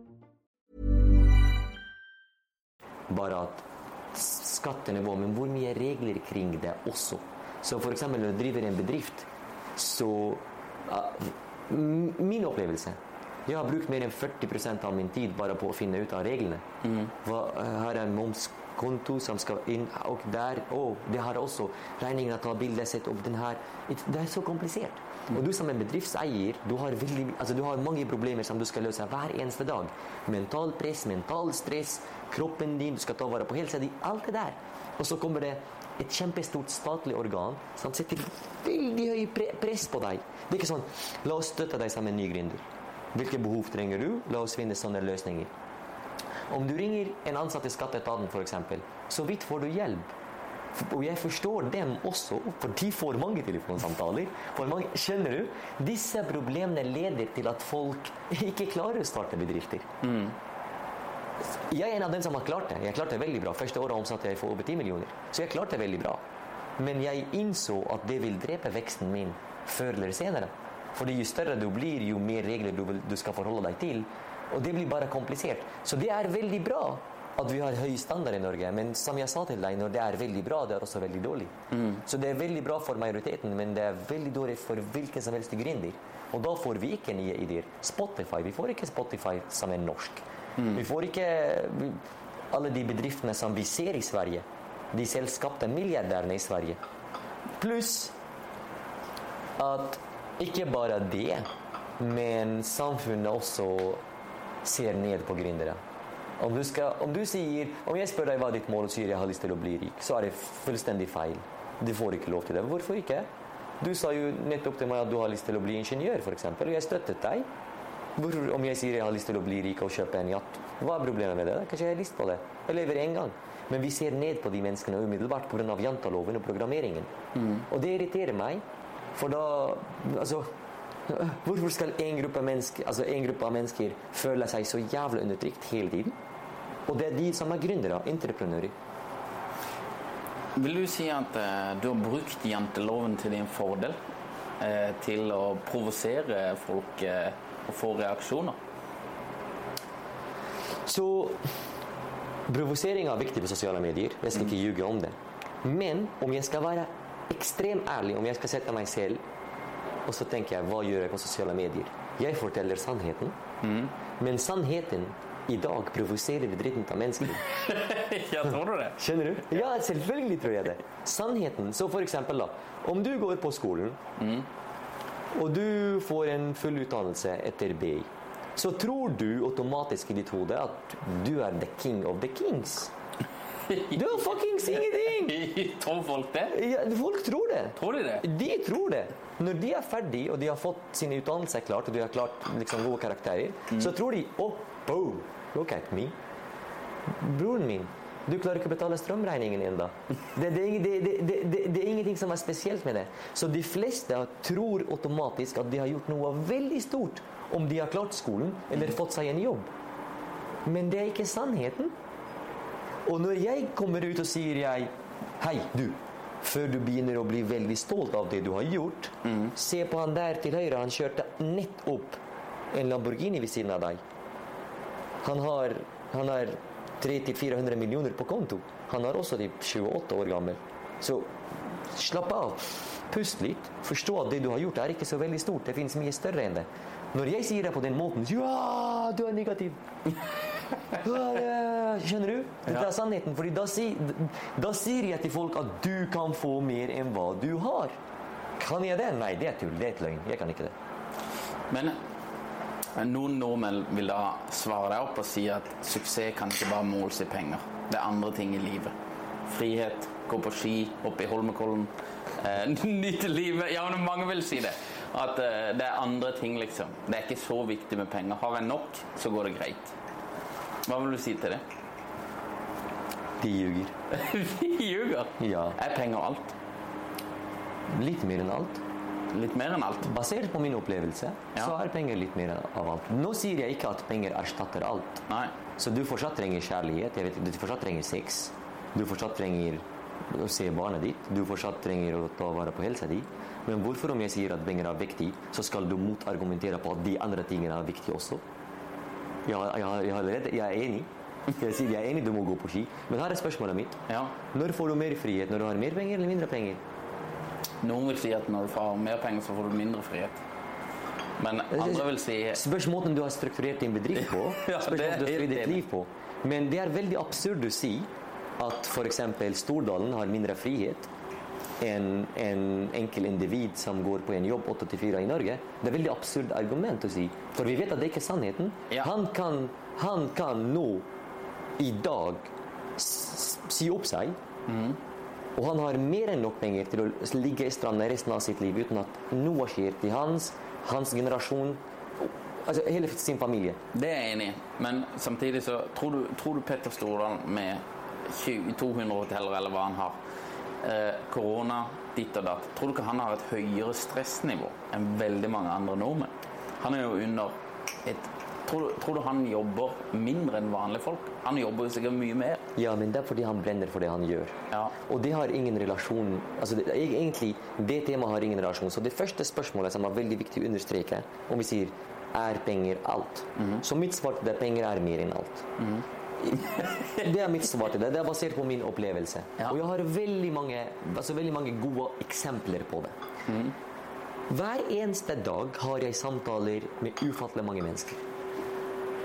Bare at skattenivå, men hvor mye regler kring det også. Så eksempel når du driver en bedrift, så Ja, Min opplevelse Jeg har brukt mer enn 40% av min tid bare på å finne ut av reglene. Hva, eh, er en momskonto som skal inn, og der Å, det har også regninga, ta bilde, sette opp den her. Det er så komplisert. Og du som en bedriftseier, du har, veldig, altså du har mange problemer som du skal løse hver eneste dag. Mental press, mental stress, kroppen din, du skal ta vare på helsa di. Alt det der. Og så kommer det et kjempestort statlig organ som setter veldig høy pre press på deg. Det er ikke sånn La oss støtte deg som en ny gründer. Hvilke behov trenger du? La oss finne sånne løsninger. Om du ringer en ansatt i skatteetaten f.eks., så vidt får du hjelp. Og jeg forstår dem også, for de får mange telefonsamtaler. Mange, skjønner du? Disse problemene leder til at folk ikke klarer å starte bedrifter. Jeg er en av dem som har klart det. Jeg klarte det veldig bra. Første året omsatte jeg for over 10 millioner. Så jeg klarte det veldig bra. Men jeg innså at det vil drepe veksten min før eller senere. Fordi jo større du blir, jo mer regler du, du skal forholde deg til. Og det blir bare komplisert. Så det er veldig bra at vi har høy standard i Norge. Men som jeg sa til deg, når det er veldig bra, det er også veldig dårlig. Så det er veldig bra for majoriteten, men det er veldig dårlig for hvilken som helst gründer. Og da får vi ikke nye ideer. Spotify, vi får ikke Spotify som er norsk. Vi får ikke alle de bedriftene som vi ser i Sverige. De selskapte milliardærene i Sverige. Pluss at ikke bare det, men samfunnet også ser ned på gründere. Om du, skal, om du sier Om jeg spør deg hva ditt mål og sier jeg har lyst til å bli rik, så er det fullstendig feil. Du får ikke lov til det. Hvorfor ikke? Du sa jo nettopp til meg at du har lyst til å bli ingeniør, f.eks., og jeg støttet deg. Hvorfor, om jeg sier jeg har lyst til å bli rik og kjøpe en yacht, hva er problemet med det? Kanskje jeg har lyst på det. Jeg lever én gang. Men vi ser ned på de menneskene umiddelbart pga. janteloven og programmeringen. Og det irriterer meg, for da Altså *laughs* Hvorfor skal en gruppe, mennesker, altså en gruppe av mennesker føle seg så jævlig undertrykt hele tiden? Og det er de som er gründere, entreprenører. Vil du si at eh, du har brukt janteloven til din fordel? Eh, til å provosere folk eh, og få reaksjoner? Så provosering er viktig på sosiale medier. Jeg skal ikke ljuge om det. Men om jeg skal være ekstremt ærlig, om jeg skal sette meg selv og så tenker jeg, hva gjør jeg på sosiale medier? Jeg forteller sannheten. Men sannheten i dag provoserer dritten av mennesker. *laughs* ja, tror du det? Skjønner du? Ja, selvfølgelig tror jeg det. Sannheten. Så for eksempel, da. Om du går på skolen, og du får en full utdannelse etter BI, så tror du automatisk i ditt hode at du er the king of the kings. Du har fuckings ingenting! *laughs* tror folk det? Ja, folk tror det. Tror de det? De tror det. Når de er ferdig og de har fått sin utdannelse klart, og de har klart liksom, gode karakterer, så tror de oh, boom, look at me. Broren min, du klarer ikke å betale strømregningen ennå. Det, det, det, det, er ingenting som er spesielt med det. Så de fleste tror automatisk at de har gjort noe veldig stort om de har klart skolen eller fått seg en jobb. Men det er ikke sannheten. Og når jeg kommer ut og sier jeg Hei, du. Før du begynner å bli veldig stolt av det du har gjort, se på han der til høyre. Han kjørte nettopp en Lamborghini ved siden av deg. Han har, han har 300-400 millioner på konto. Han er også typ 28 år gammel. Så slapp av. Pust litt. Forstå at det du har gjort, er ikke så veldig stort. Det finnes mye større enn det. Når jeg sier det på den måten Ja, du er negativ. Skjønner du? Dette er sannheten. Fordi da, si, da sier jeg til folk at du kan få mer enn hva du har. Kan jeg det? Nei, det er tull. Det er et løgn. Jeg kan ikke det. Men noen nordmenn vil da svare deg opp og si at suksess kan ikke bare måles i penger. Det er andre ting i livet. Frihet, gå på ski, oppe i Holmenkollen, eh, *laughs* nyte livet. Ja, men mange vil si det. At eh, det er andre ting, liksom. Det er ikke så viktig med penger. Har jeg nok, så går det greit. Hva vil du si til det? De ljuger. *laughs* De ljuger. Ja. Er penger alt? Litt mer enn alt. Litt mer enn alt? Basert på min opplevelse, Ja. så er penger litt mer av alt. Nå sier jeg ikke at penger erstatter alt. Nei. Så du fortsatt trenger kjærlighet, vet, du fortsatt trenger sex, du fortsatt trenger å se barnet ditt, du fortsatt trenger å ta vare på helsa di. Men hvorfor om jeg sier at penger er viktig, så skal du motargumentere på at de andre tingene er viktige også? Jeg, jeg, jeg, jeg er enig. Jeg sier jeg er enig, du må gå på ski. Men her er spørsmålet mitt. Ja. Når får du mer frihet? Når du har mer penger eller mindre penger? Noen vil si at når du får mer penger, så får du mindre frihet. Men andre vil si Spørs måten du har strukturert din bedrift på. *laughs* Ja, Spørs måten du har ditt liv på. Men det er veldig absurd å si at f.eks. Stordalen har mindre frihet enn en enkel individ som går på en jobb 8-4 i Norge. Det er et veldig absurd argument å si. For vi vet at det ikke er sannheten. Ja. Han, kan, han kan nå i dag si opp seg. Mhm. Og han har mer enn nok penger til å ligge i stranda resten av sitt liv uten at noe skjer til hans, hans generasjon, altså hele sin familie. Det er jeg enig i, men samtidig så tror du, tror du Petter Stordalen med 20, 200 hoteller eller hva han har, eh, korona, ditt og datt, tror du ikke han har et høyere stressnivå enn veldig mange andre nordmenn? Han er jo under et Tror du, tror du han jobber mindre enn vanlige folk? Han jobber jo sikkert mye mer. Ja, men det er fordi han brenner for det han gjør. Ja. Og det har ingen relasjon altså det, Egentlig, det temaet har ingen relasjon. Så det første spørsmålet som er veldig viktig å understreke, om vi sier er penger alt? Så mitt svar til det er penger er mer enn alt. *laughs* Det er mitt svar til det. Det er basert på min opplevelse. Ja. Og jeg har veldig mange, altså veldig mange gode eksempler på det. Hver eneste dag har jeg samtaler med ufattelig mange mennesker.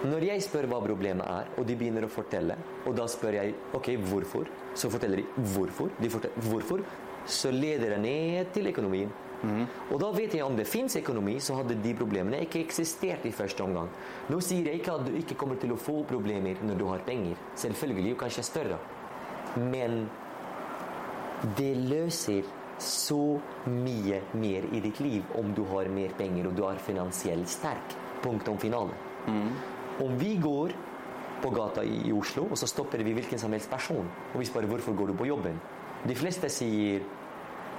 Når jeg spør hva problemet er, og de begynner å fortelle, og da spør jeg ok, hvorfor, så forteller de hvorfor. De forteller hvorfor, så leder det ned til økonomien. Og da vet jeg om det fins økonomi, så hadde de problemene ikke eksistert i første omgang. Nå sier jeg ikke at du ikke kommer til å få problemer når du har penger. Selvfølgelig, og kanskje større. Men det løser så mye mer i ditt liv om du har mer penger og du er finansielt sterk. Punktum finale. Om vi går på gata i Oslo, og så stopper vi hvilken som helst person, og vi spør hvorfor går du på jobben, de fleste sier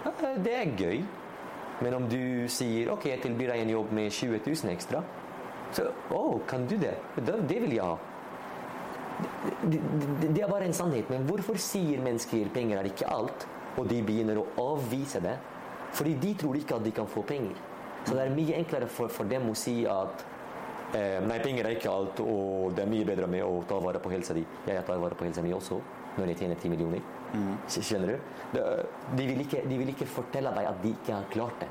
«Eh, det er gøy. Men om du sier ok, jeg tilbyr deg en jobb med 20 000 ekstra, så å, kan du det? Det, vil jeg ha. Det, er bare en sannhet. Men hvorfor sier mennesker penger er ikke alt, og de begynner å avvise det? Fordi de tror ikke at de kan få penger. Så det er mye enklere for, for dem å si at nei, penger er ikke alt, og det er mye bedre med å ta vare på helsa di. Jeg tar vare på helsa mi også, når jeg tjener 10 millioner. Skjønner du? De, vil ikke, de vil ikke fortelle deg at de ikke har klart det.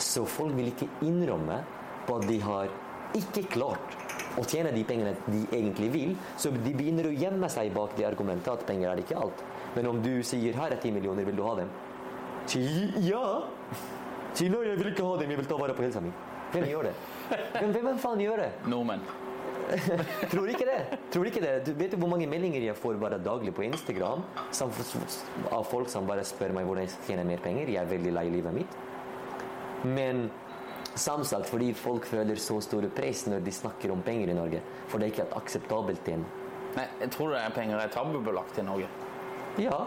Så folk vil ikke innrømme på at de har ikke klart å tjene de pengene de egentlig vil. Så de begynner å gjemme seg bak det argumentet at penger er ikke alt. Men om du sier her er 10 millioner, vil du ha dem? Sier ja! Sier nei, jeg vil ikke ha dem, jeg vil ta vare på helsa mi. Hvem gjør det? Hvem, hvem faen gjør det? Nordmenn. *laughs* Tror ikke det. Tror ikke det. Du vet du hvor mange meldinger jeg får bare daglig på Instagram som, av folk som bare spør meg hvordan jeg skal tjene mer penger? Jeg er veldig lei livet mitt. Men samtidig fordi folk føler så store press når de snakker om penger i Norge. For det er ikke et akseptabelt tema. Nei, jeg tror det er penger er tabubelagt i Norge. Ja,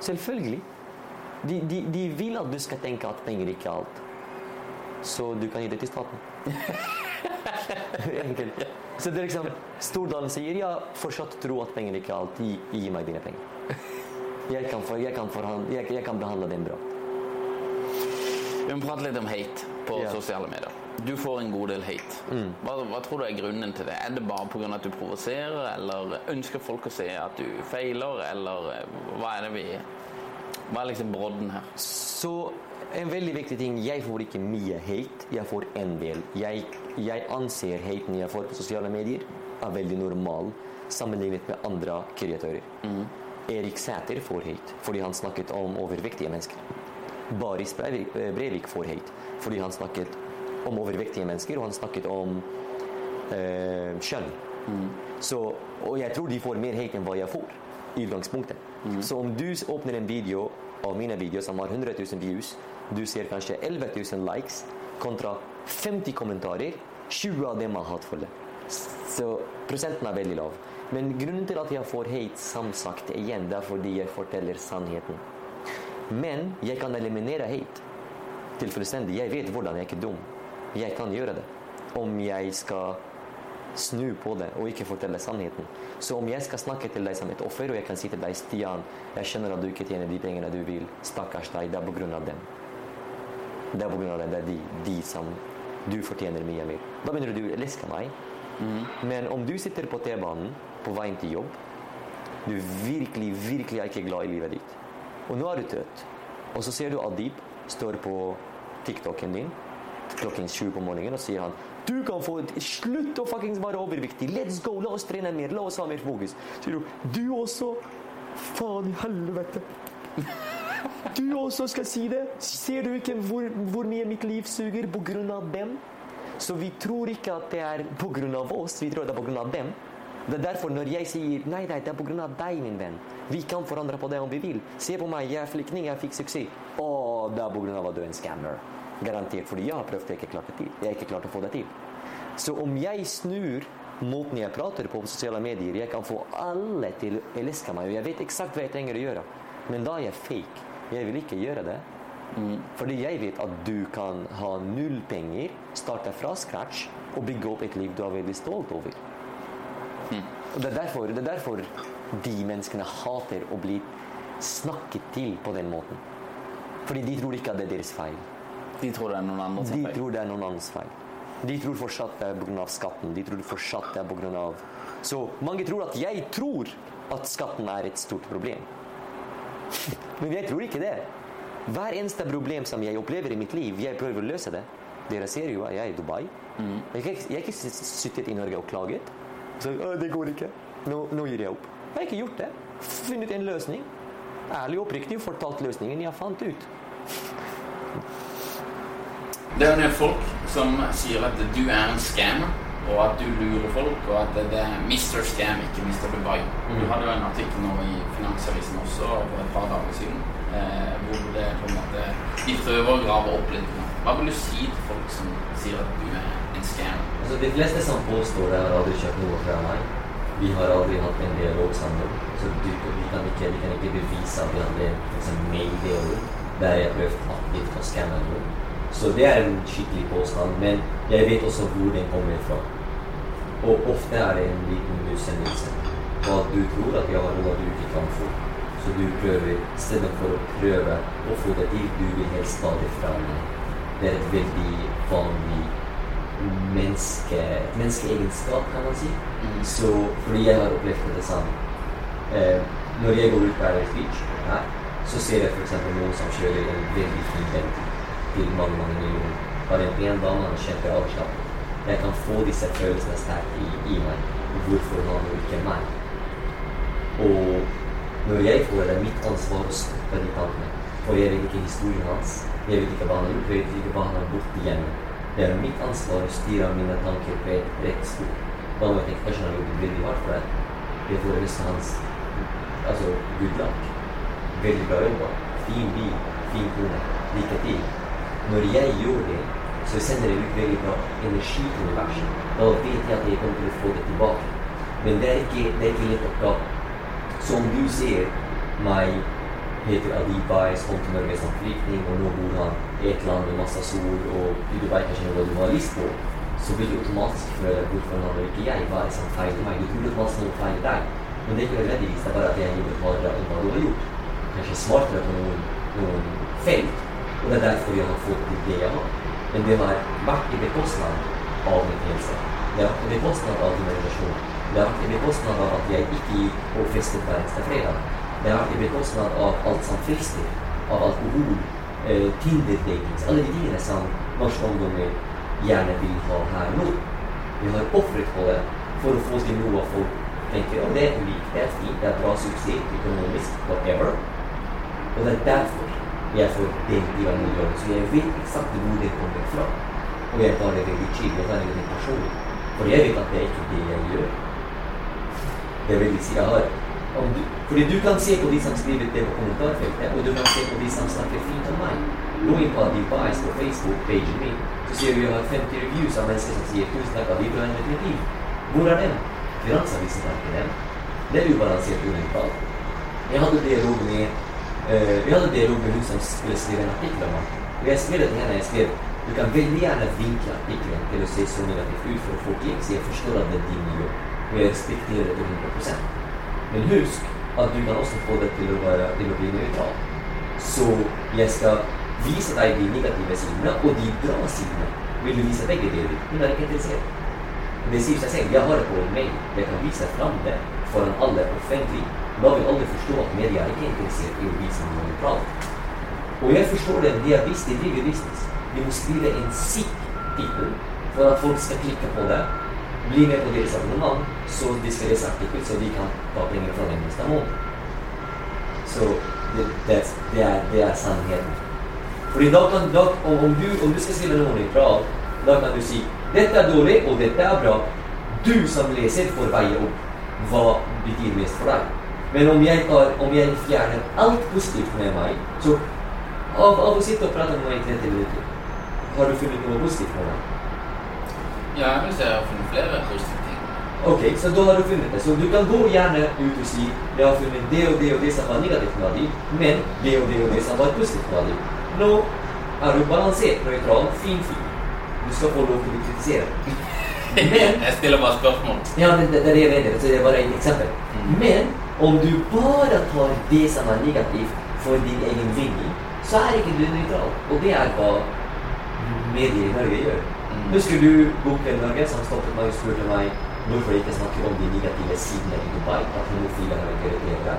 selvfølgelig. De, de, de vil at du skal tenke at penger ikke er alt. Så du kan gi det til staten. Enkelt. Så det er liksom, Stordalen sier ja, fortsatt tro at penger ikke alltid gir Gi, gi meg dine penger. Jeg kan, for, jeg, kan forhandle, jeg, jeg kan behandle dem bra. Vi må prate litt om hate på Ja. sosiale medier. Du får en god del hate. Hva, hva tror du er grunnen til det? Er det bare pga. at du provoserer, eller ønsker folk å se at du feiler, eller eh, hva er det vi Hva er liksom brodden her? Så en veldig viktig ting, jeg får ikke mye hate, jeg får en del. Jeg, jeg anser haten jeg får på sosiale medier er veldig normal sammenlignet med andre kreatører. Erik Sæter får hate fordi han snakket om overvektige mennesker. Baris Breivik, eh, Breivik får hate fordi han snakket om overvektige mennesker, og han snakket om eh, kjønn. Så, og jeg tror de får mer hate enn hva jeg får i utgangspunktet. Så om du åpner en video av mine videoer som har 100 000 views, du ser kanskje 11 000 likes kontra 50 kommentarer, 20 av dem er hatefulle. Så prosenten er veldig lav. Men grunnen til at jeg får hate, som sagt igjen, det er fordi jeg forteller sannheten. Men jeg kan eliminere hate til fullstendig. Jeg vet hvordan jeg er ikke dum. Jeg kan gjøre det. Om jeg skal snu på det og ikke fortelle sannheten. Så om jeg skal snakke til deg som et offer, og jeg kan si til deg Stian, jeg skjønner at du ikke tjener de pengene du vil, stakkars deg, det er på grunn av dem. Det er av dem, det er de, de som du fortjener mye mer. Da begynner du å elske meg. Men om du sitter på T-banen på veien til jobb, du virkelig, virkelig er ikke glad i livet ditt, og nå er du trøtt, og så ser du Adib står på TikToken din, klokken sju på morgenen, og sier han du kan få Slutt å fuckings være overviktig! Let's go! La oss trene mer! La oss ha mer fokus! Sier du du også? Faen i helvete! Du også skal si det! Ser du ikke hvor, hvor mye mitt liv suger av dem? Så vi tror ikke at det er av oss, vi tror det er av dem. Det er derfor når jeg sier nei, nei, det er av deg, min venn. Vi kan forandre på det om vi vil. Se på meg, jeg er flyktning, jeg fikk suksess. Å, det er av at du er en scammer. Garantert, fordi jeg har prøvd, jeg har ikke ikke klart å få det til. Så om jeg snur måten jeg prater på på sosiale medier, jeg kan få alle til å elske meg, og jeg vet eksakt hva jeg trenger å gjøre. Men da er jeg fake. Jeg vil ikke gjøre det. Fordi jeg vet at du kan ha null penger, starte fra scratch og bygge opp et liv du er veldig stolt over. Og det er, derfor, det er derfor de menneskene hater å bli snakket til på den måten. Fordi de tror ikke at det er deres feil. De tror det er noen andre De tror det er noen annens feil. De tror fortsatt det er pga. skatten. De tror fortsatt det er av Så mange tror at jeg tror at skatten er et stort problem. Men jeg tror ikke det. Hver eneste problem som jeg opplever i mitt liv, jeg prøver å løse det. Dere ser jo at jeg er i Dubai. Ikke- jeg har ikke sittet i Norge og klaget. Så det går ikke. Nå, nå gir jeg opp. Jeg har ikke gjort det. Funnet en løsning. Ærlig og oppriktig fortalt løsningen jeg fant ut. Det er en del folk som sier at du er en scammer, og at du lurer folk, og at det er Mr. Scam, ikke Mr. Dubai. Du hadde jo en artikkel nå i Finansavisen også for et par dager siden, eh, hvor det på en måte de prøver å grave opp litt. Hva vil du si til folk som sier at du er en scam? Altså, de fleste som påstår det, har aldri kjøpt noe fra meg. Vi har aldri hatt en dialog sammen. Så du, vi, kan ikke, vi kan ikke bevise at vi hadde liksom, mail-dialog der jeg prøvde aktivt å skanne noen. Så det er en skikkelig påstand, men jeg vet også hvor den kommer fra. Og ofte er det en liten utsendelse. på at du tror at jeg har noe du ikke kan få. Så du prøver, i stedet for å prøve å få det til, du vil helst ta det fra meg. Det er et veldig vanlig menneske, menneskeegenskap, kan man si. Så fordi jeg har opplevd det samme. Eh, når jeg går ut på Irish Beach her, så ser jeg f.eks. noen som kjører en veldig fin Bentley til mange, mange millioner. Bare pen dame, han er kjempeavslappet. Jeg kan få disse følelsene sterkt i, i meg. Hvorfor han og ikke meg? Og når jeg får det, det er mitt ansvar å stoppe de tankene. For jeg vet ikke historien hans. Jeg vet ikke hva han har gjort, jeg vet ikke hva han har gått igjennom. Det er mitt ansvar å styre mine tanker på et rett spor. Da må jeg tenke kanskje han har gjort veldig hardt for det. Jeg får ønske hans altså, good luck. Veldig bra jobba. Fin bil, fin kone. Lykke til. Når jeg gjør det, så sender jeg ut veldig bra energi til universet. Da vet jeg at jeg kommer til å få det tilbake. Men det er ikke, det er lett oppgave. Så om du ser meg heter Adibais, kom til Norge som flyktning, og nå bor han i et land med masse sol, og du vet kanskje noe du har lyst på, så vil du automatisk føle hvorfor han har ikke jeg, hva er det som feiler meg? Du tror automatisk noe feiler deg. Men det er ikke nødvendigvis, det er bare at jeg jobbet hardere enn hva du har gjort. Kanskje smartere på noen, noen felt. Og det er derfor jeg har fått det jeg har. Men det har vært i bekostning av min helse. Det har vært i bekostning av din relasjon. Det har vært i bekostning av at jeg ikke gikk og festet hver eneste fredag. Det har vært i bekostning av alt som frister. Av alkohol, eh, Tinder-datings, alle de tingene som norske ungdommer gjerne vil ha her nå. Vi har ofret på det for å få til noe folk tenker om det er fint, det er bra suksess økonomisk, whatever. Og det er derfor jeg får den typen miljø. Så jeg vet eksakt hvor det kommer fra. Og jeg tar det veldig tydelig tar det veldig personlig. For jeg vet at det er ikke det jeg gjør. Det vil si, jeg har du, fordi du kan se på de som skriver det på kommentarfeltet, og du kan se på de som snakker fint om meg. Gå inn på Adibais på Facebook-pagen min, så ser jeg har 50 reviews av mennesker som sier 'tusen takk, Adib, du har endret mitt liv'. Hvor er den? Finansavisen har ikke den. Det er ubalansert unøytralt. Jeg hadde dialog med eh, jeg hadde dialog med hun som skulle skrive en artikkel om meg. Jeg skrev det til henne. Jeg skrev du kan veldig gjerne vinkle artikkelen til å se så negativt ut for å få klikk, så jeg forstår at det er din jobb. Og jeg respekterer det til 100 Men husk at du kan også få det til å, være, til å bli nøytral. Så jeg skal vise deg de negative sidene og de bra sidene. Vil du vise begge deler? Hun er ikke interessert. Det sier seg selv. Jeg har det på en mail. Jeg kan vise fram det foran alle offentlig. Da vil alle forstå at media er interessert i å vise noe nøytralt. Og jeg forstår det. De er visst, de driver business. De må skrive en sikk tittel for at folk skal klikke på det, bli med på deres abonnement, så de skal lese artikkel, så de kan ta penger fra den neste måned. Så det, det, det, er, det er sannheten. Fordi da kan, da, om, du, om du skal skrive noe nøytralt, da kan du si dette er dårlig, og dette er bra. Du som leser får veie opp hva betyr mest for deg. Men om jeg, tar, om jeg fjerner alt positivt med meg, så av, av å sitte og prate med meg i 30 minutter, har du funnet noe positivt med meg? Ja, jeg vil si jeg har funnet flere positive ting. Ok, så da har du funnet det. Så du kan gå gjerne ut og si jeg har funnet det og det og det som var negativt med deg, men det og det og det som var positivt med deg. Nå er du balansert, nøytral, fin fyr. Du skal få lov til å kritisere. *laughs* Men Jeg stiller bare spørsmål. Ja, men det, det er det. Så det er bare et eksempel. Men om du bare tar det som er negativt for din egen vinning, så er ikke du nøytral. Og det er hva medier i Norge gjør. Husker du Boken Norge som stoppet meg og spurte meg hvorfor jeg ikke snakker om de negative sidene i Dubai? At homofile har ikke rettigheter.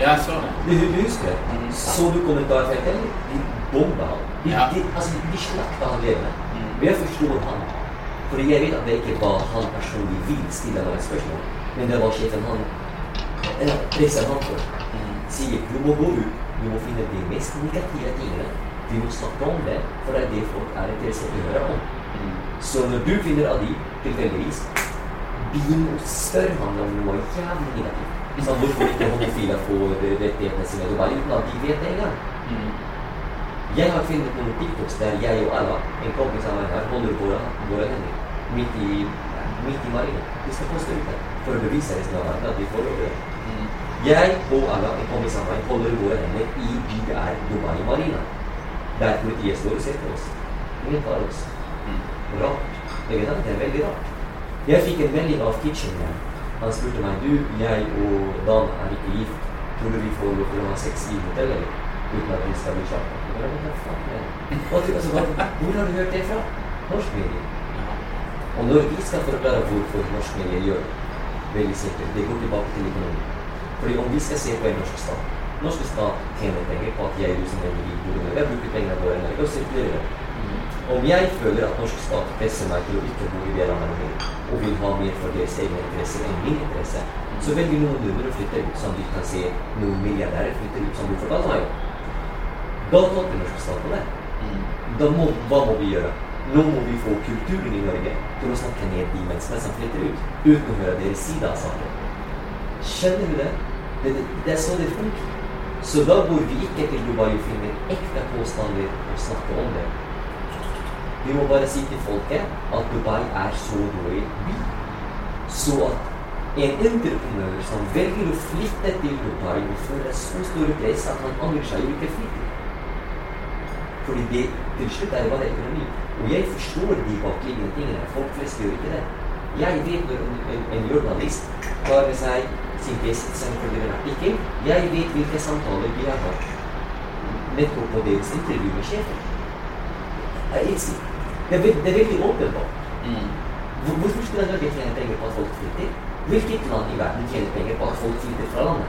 Ja, jeg så det. Du, du husker det? Så du kommentarfeltet? De bomba ham. De, Ja. de, altså, de slakta han levende. Men jeg forstår han. Fordi jeg vet at det ikke var han personlig vil stille noen spørsmål, men det var sjefen han for. Sier du må gå ut, du må finne de mest negative tingene. Vi må snakke om det, for det er det folk er interessert i å høre om. Så når du finner av de tilfeldigvis, begynn å spørre ham om noe jævlig negativt. Sånn, hvorfor ikke homofile får rettighetene sine Du bare uten at de vet det engang. Jeg har funnet noen TikToks der jeg og Ella, en kompis av meg holder våre, våre hender midt i, midt i marinen. Vi skal poste ut det for å bevise resten av verden at vi får lov til det. Jeg og Alla, vi kommer av meg, holder våre hender i BR Dubai Marina. Der politiet står og ser på oss. Ingen tar oss. Rart. Jeg vet at det er veldig rart. Jeg fikk en melding av Kitchen Man. Han spurte meg du, jeg og Dan er ikke gift. Tror du vi får lov til å ha sex i hotellet? Uten at vi skal bli tror- altså, Hvor har du hørt det fra? Norsk medie. Og når vi skal forklare hvorfor norsk medie gjør det, veldig sikkert, det går tilbake til økonomi. Fordi om vi skal se på en norsk stat Norsk stat tjener penger på at jeg, du som rik, bor bruker pengene våre i Norge og sirkulerer dem. Om jeg føler at norsk stat presser meg til å ikke bo i det landet lenger, og vil ha mer for deres egne interesser enn min interesse, så velger noen nordmenn å flytte ut, som du kan se noen milliardærer flytter ut, som du fortalte meg om. Da tolker norsk stat på det. Da må, hva må vi gjøre? Nå må vi få kulturen i Norge til å snakke ned de menneskene som flytter ut, uten å høre deres side av saken. Skjønner du det? Det, det, er så det funker. Så da går vi ikke til Dubai og finner ekte påstander og snakker om det. Vi må bare si til folket at Dubai er så dårlig by. Så at en entreprenør som velger å flytte til Dubai og føler så store press at han angrer seg ikke flytter. Fordi det til slutt er bare økonomi. Og jeg forstår de bakliggende tingene. Folk flest gjør ikke det. Jeg vet når en, en, en journalist med seg som følger en artikkel, jeg vet hvilke samtaler vi har hatt nettopp på deres intervju med sjefen. Det er, det er veldig åpenbart. Mm. Hvorfor skulle Norge tjene penger på at folk flytter? Hvilket land i verden tjener penger på at folk flytter fra landet?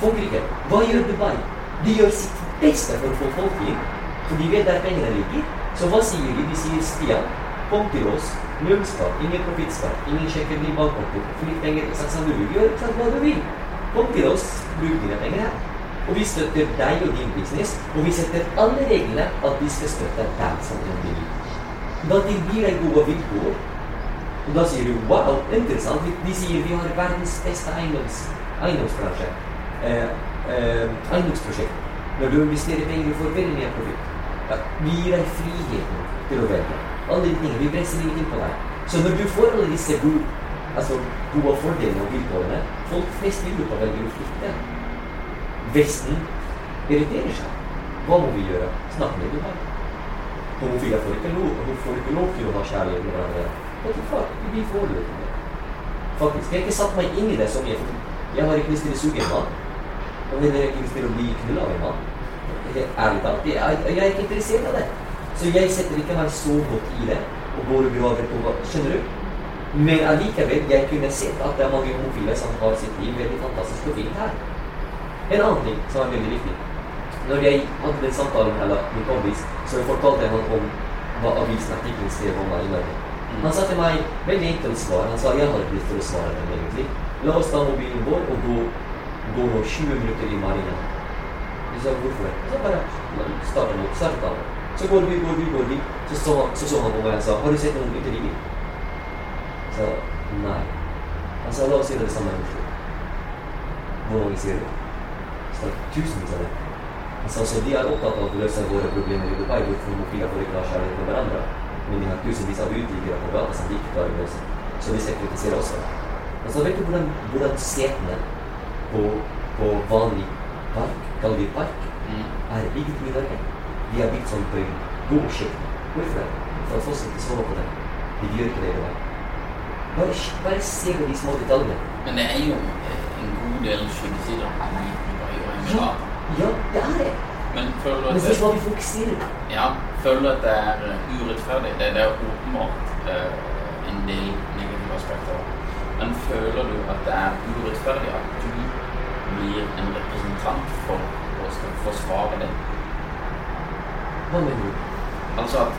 Frankrike. Hva gjør Dubai? De gjør sitt beste for å få folk inn, for de vet der pengene ligger. Så hva sier de? De sier Stian, kom til oss. Nullskatt, ingen profittskatt, ingen sjekker din bankkonto. Flytt penger sånn som du. Gjør sånn hva du vil. Kom til oss, bruk dine penger her. Og vi støtter deg og din business, og vi setter alle reglene at vi skal støtte deg som individ. Da tilbyr jeg gode vilkår. Og da sier du wow, interessant. De sier vi har verdens beste eiendoms, eiendomsbransje. Eh, eh, eiendomsprosjekt. Når du investerer penger, du får veldig mye profitt. Ja, vi gir deg friheten til å velge. Alle de tingene. Vi presser ingenting på deg. Så når du får alle disse gode, altså, gode fordelene og vilkårene, folk flest i Europa velger å flytte. Vesten irriterer seg. Hva må vi gjøre? Snakke med dem. Homofile får ikke lov, får ikke lov til å ha kjærlighet med hverandre. Vi får det ikke. Faktisk. Jeg har ikke satt meg inn i det mye. for Jeg har ikke lyst til å suge en mann. Og har ikke lyst til å bli knulla av en mann. Ærlig talt. Jeg, jeg er ikke interessert i det. Så jeg setter ikke meg så godt i det og går og graver på Skjønner du? Men allikevel, jeg kunne sett at det er mange homofile som har sitt liv veldig fantastisk og fint her. En annen ting som er veldig viktig. Når jeg hadde den samtalen med min kompis, så fortalte jeg han om hva avisen artikkelen skrev om meg i Norge. Han sa til meg veldig enkelt svar. Han sa jeg har ikke lyst til å svare dem egentlig. La oss ta mobilen vår og gå, gå nå 20 minutter i marina. Jeg sa hvorfor? Så bare starta mot starta. Så går vi, går vi, går vi. Så så, så, så han på meg og sa har du sett noen uteringer? Jeg sa nei. Han sa la oss gjøre det samme i Oslo. Hvor mange sier det? Så tusenvis av det. Han sa så de er opptatt av å løse våre problemer i Dubai, hvorfor homofile får ikke ha kjærlighet for hverandre. Men de har tusenvis av uteliggere på gata som de ikke klarer å løse. Så de skal kritisere. Og vet du hvordan, hvordan setene på, på vanlig park, kaller park, er bygget i Norge. De har bygd sånn på gårdsskikt. Hvorfor det? For at folk ikke sover på dem. De gjør ikke det i dag. Bare, bare se på de små detaljene. Men det er jo en god del skyggesider og Ja, ja, det er det. Men føler du Men at først det, må vi fokusere ja, føler du at det er eh, urettferdig? Det, det er åpenbart uh, en del negative aspekter. Men føler du at det er urettferdig at du blir en representant for å skal forsvare det? Hva mener du? Altså at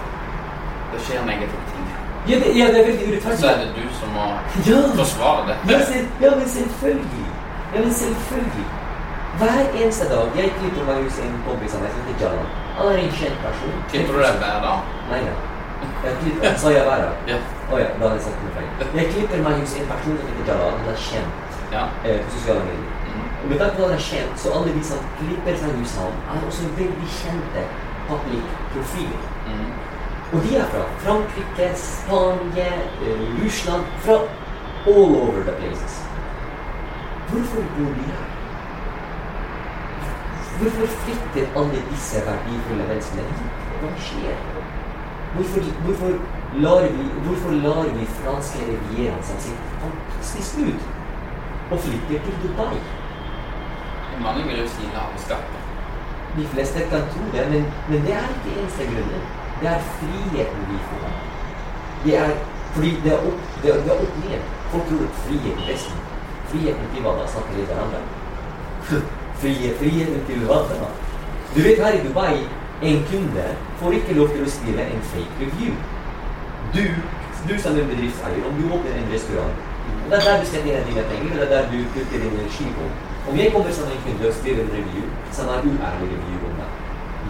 det skjer negative ting. Ja, det, ja, det er veldig urettferdig. Så er det du som må Ja. forsvare det. Ja, selv, ja, men selvfølgelig. Ja, men selvfølgelig. Hver eneste dag Jeg klipper meg hos en kompis av meg som heter Jalan. Han er en kjent person. Klipper du deg hver dag? Nei, nei. Jeg klipper, sa jeg hver dag? Ja. Å ja, da hadde jeg sagt noe feil. Jeg klipper meg hos en person som heter Jalan. Han er kjent Ja. eh, på sosiale medier. Mm. Men med tanke på at han er kjent, så alle de som klipper seg hos ham, er også veldig kjente public profiler. Mm. Og de er fra Frankrike, Spania, eh, Russland Fra all over the places. Hvorfor bor de her? Hvorfor flytter alle disse verdifulle menneskene hit? Hva skjer? Hvorfor, hvorfor, lar vi, hvorfor lar vi franske rivieraen som sitt fantastisk ut, og flytter til Dubai? Mange vil jo si lave skatter. De fleste kan tro det, men, men det er ikke eneste grunnen. Det er friheten vi får. Det er fordi det er opp, det er, det er opp ned. Folk tror at frihet er best. Friheten til hva da? Snakker litt hverandre. *laughs* Frihet, friheten til hva da? Du vet her i Dubai, en kunde får ikke lov til å skrive en fake review. Du, du som en bedriftseier, om du åpner en restaurant, det er der du setter inn dine penger, det er der du putter din energi på. Om jeg kommer som en kunde og skriver en review, som er uærlig review om deg,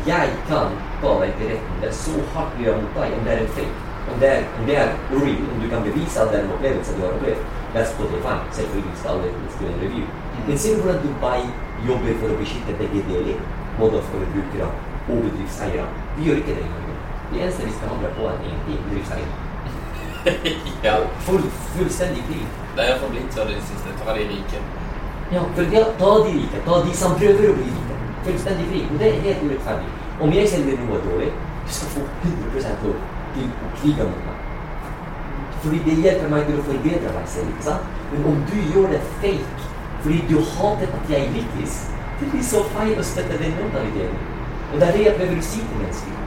jeg kan ta deg til retten. Det er så hardt vi har mot deg om det er en fake. Om det er, om det er real, om du kan bevise at det er en opplevelse du har opplevd. Det er Spotify. Selvfølgelig skal alle skrive en review. Men ser du hvordan Dubai jobber for å beskytte begge deler? Både forbrukere og bedriftseiere. Vi gjør ikke det i Norge. Det eneste vi skal handle på, er egentlig bedriftseiere. *laughs* ja. Full, fullstendig fri. Det er forblitt blitt så det siste. Ta de rike. Ja, for da ta de rike. Ta de som prøver å bli rike. Fullstendig fri. Og det er helt urettferdig. Om jeg selger noe dårlig, du skal få 100 lov til å krige mot meg. Fordi det hjelper meg til å forbedre meg selv. ikke sant? Men om du gjør det fake fordi du hater at jeg lykkes, det blir så feil å støtte den mentaliteten. Og det er det jeg prøver å si til mennesker.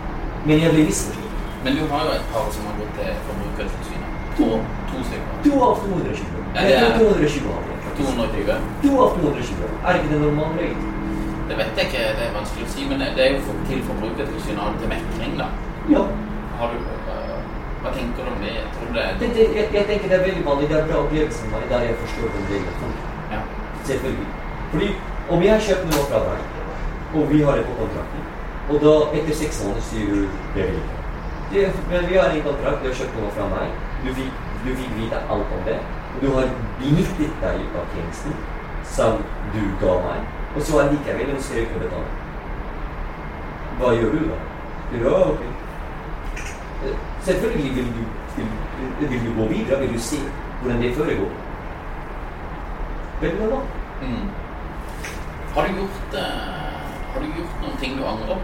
Men jeg blir misforstått. Men du har jo et par som har gått til Forbrukertilsynet. To, to stykker. To av 220. Ja, det er- 220 av jeg. 220. To av 220. Er ikke det normalt? Det vet jeg ikke, det er vanskelig å si, men det er jo for, til Forbrukertilsynet har til mekling, da. Ja. Har du, uh, hva tenker du om det? Tror det Det, det, jeg, jeg tenker det er veldig vanlig. Det er bra opplevelse for meg der jeg forstår den delen. Ja. Selvfølgelig. Fordi om jeg kjøper noe fra deg, og vi har det på kontrakten, og da etter seks måneder sier du det vil ikke. Men vi har en kontrakt, du har kjøpt noe fra meg, du fikk, du fikk vite alt om det, du har benyttet deg av tjenesten som du ga meg, og så allikevel ønsker jeg ikke å betale. Hva gjør du da? Ja, ok. Eh, Selvfølgelig vil du, vil, vil du gå videre, vil du se hvordan det foregår. Vel, hva? Mm. Har du gjort, uh, har du gjort noen ting du angrer?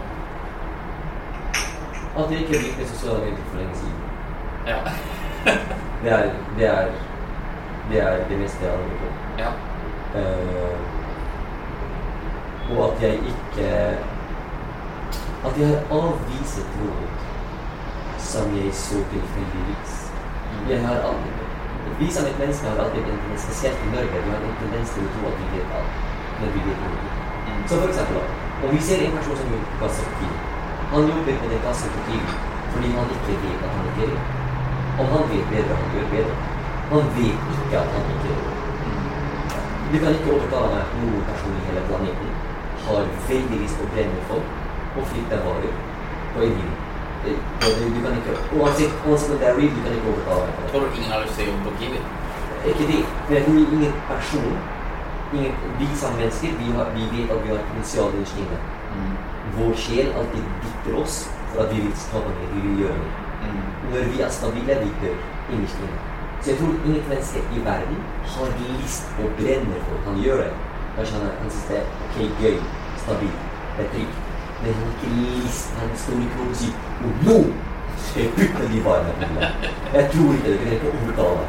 At jeg ikke brukte sosiale medier for lenge siden. Ja. Det er det, er, det, er det meste jeg angrer på. ja. Uh, og at jeg ikke At jeg har avvist noe som jeg så tilfeldigvis. Jeg har aldri Vi som et menneske har alltid en tendens, spesielt i Norge, vi har en tendens til å tro at vi vet alt. når vi vet ingenting. Så for eksempel, om vi ser en person som på Kiwi Han jobber med på Kiwi Fordi han ikke vet at han er det. Om han vet bedre, han gjør bedre. Han vet ikke at han ikke. Du kan ikke overtale meg at noen person i hele planeten har veldig lyst på å brenne folk og flytte varer på en bil. Du kan ikke Uansett uansett om det er real, du kan ikke overtale meg. Tror du ingen har lyst til å jobbe på Kiwi? Ikke det, men jeg tror ingen person ingen, Vi som mennesker vi, har, vi vet at vi har potensial i skinnet. Mm. Vår sjel alltid dytter oss for at vi vil skape noe, vi vil gjøre noe. Mm. Når vi er stabile, vi dør innerst inne. Så jeg tror ingen menneske i verden har lyst og brenner for, Han gjør det. Kanskje han, han synes det er ok, gøy, stabilt, det er trygt. Men han har ikke lyst. Han står ikke og sier Og nå skal *laughs* jeg putte de varene. Jeg tror ikke det. Det kan ikke overtale meg.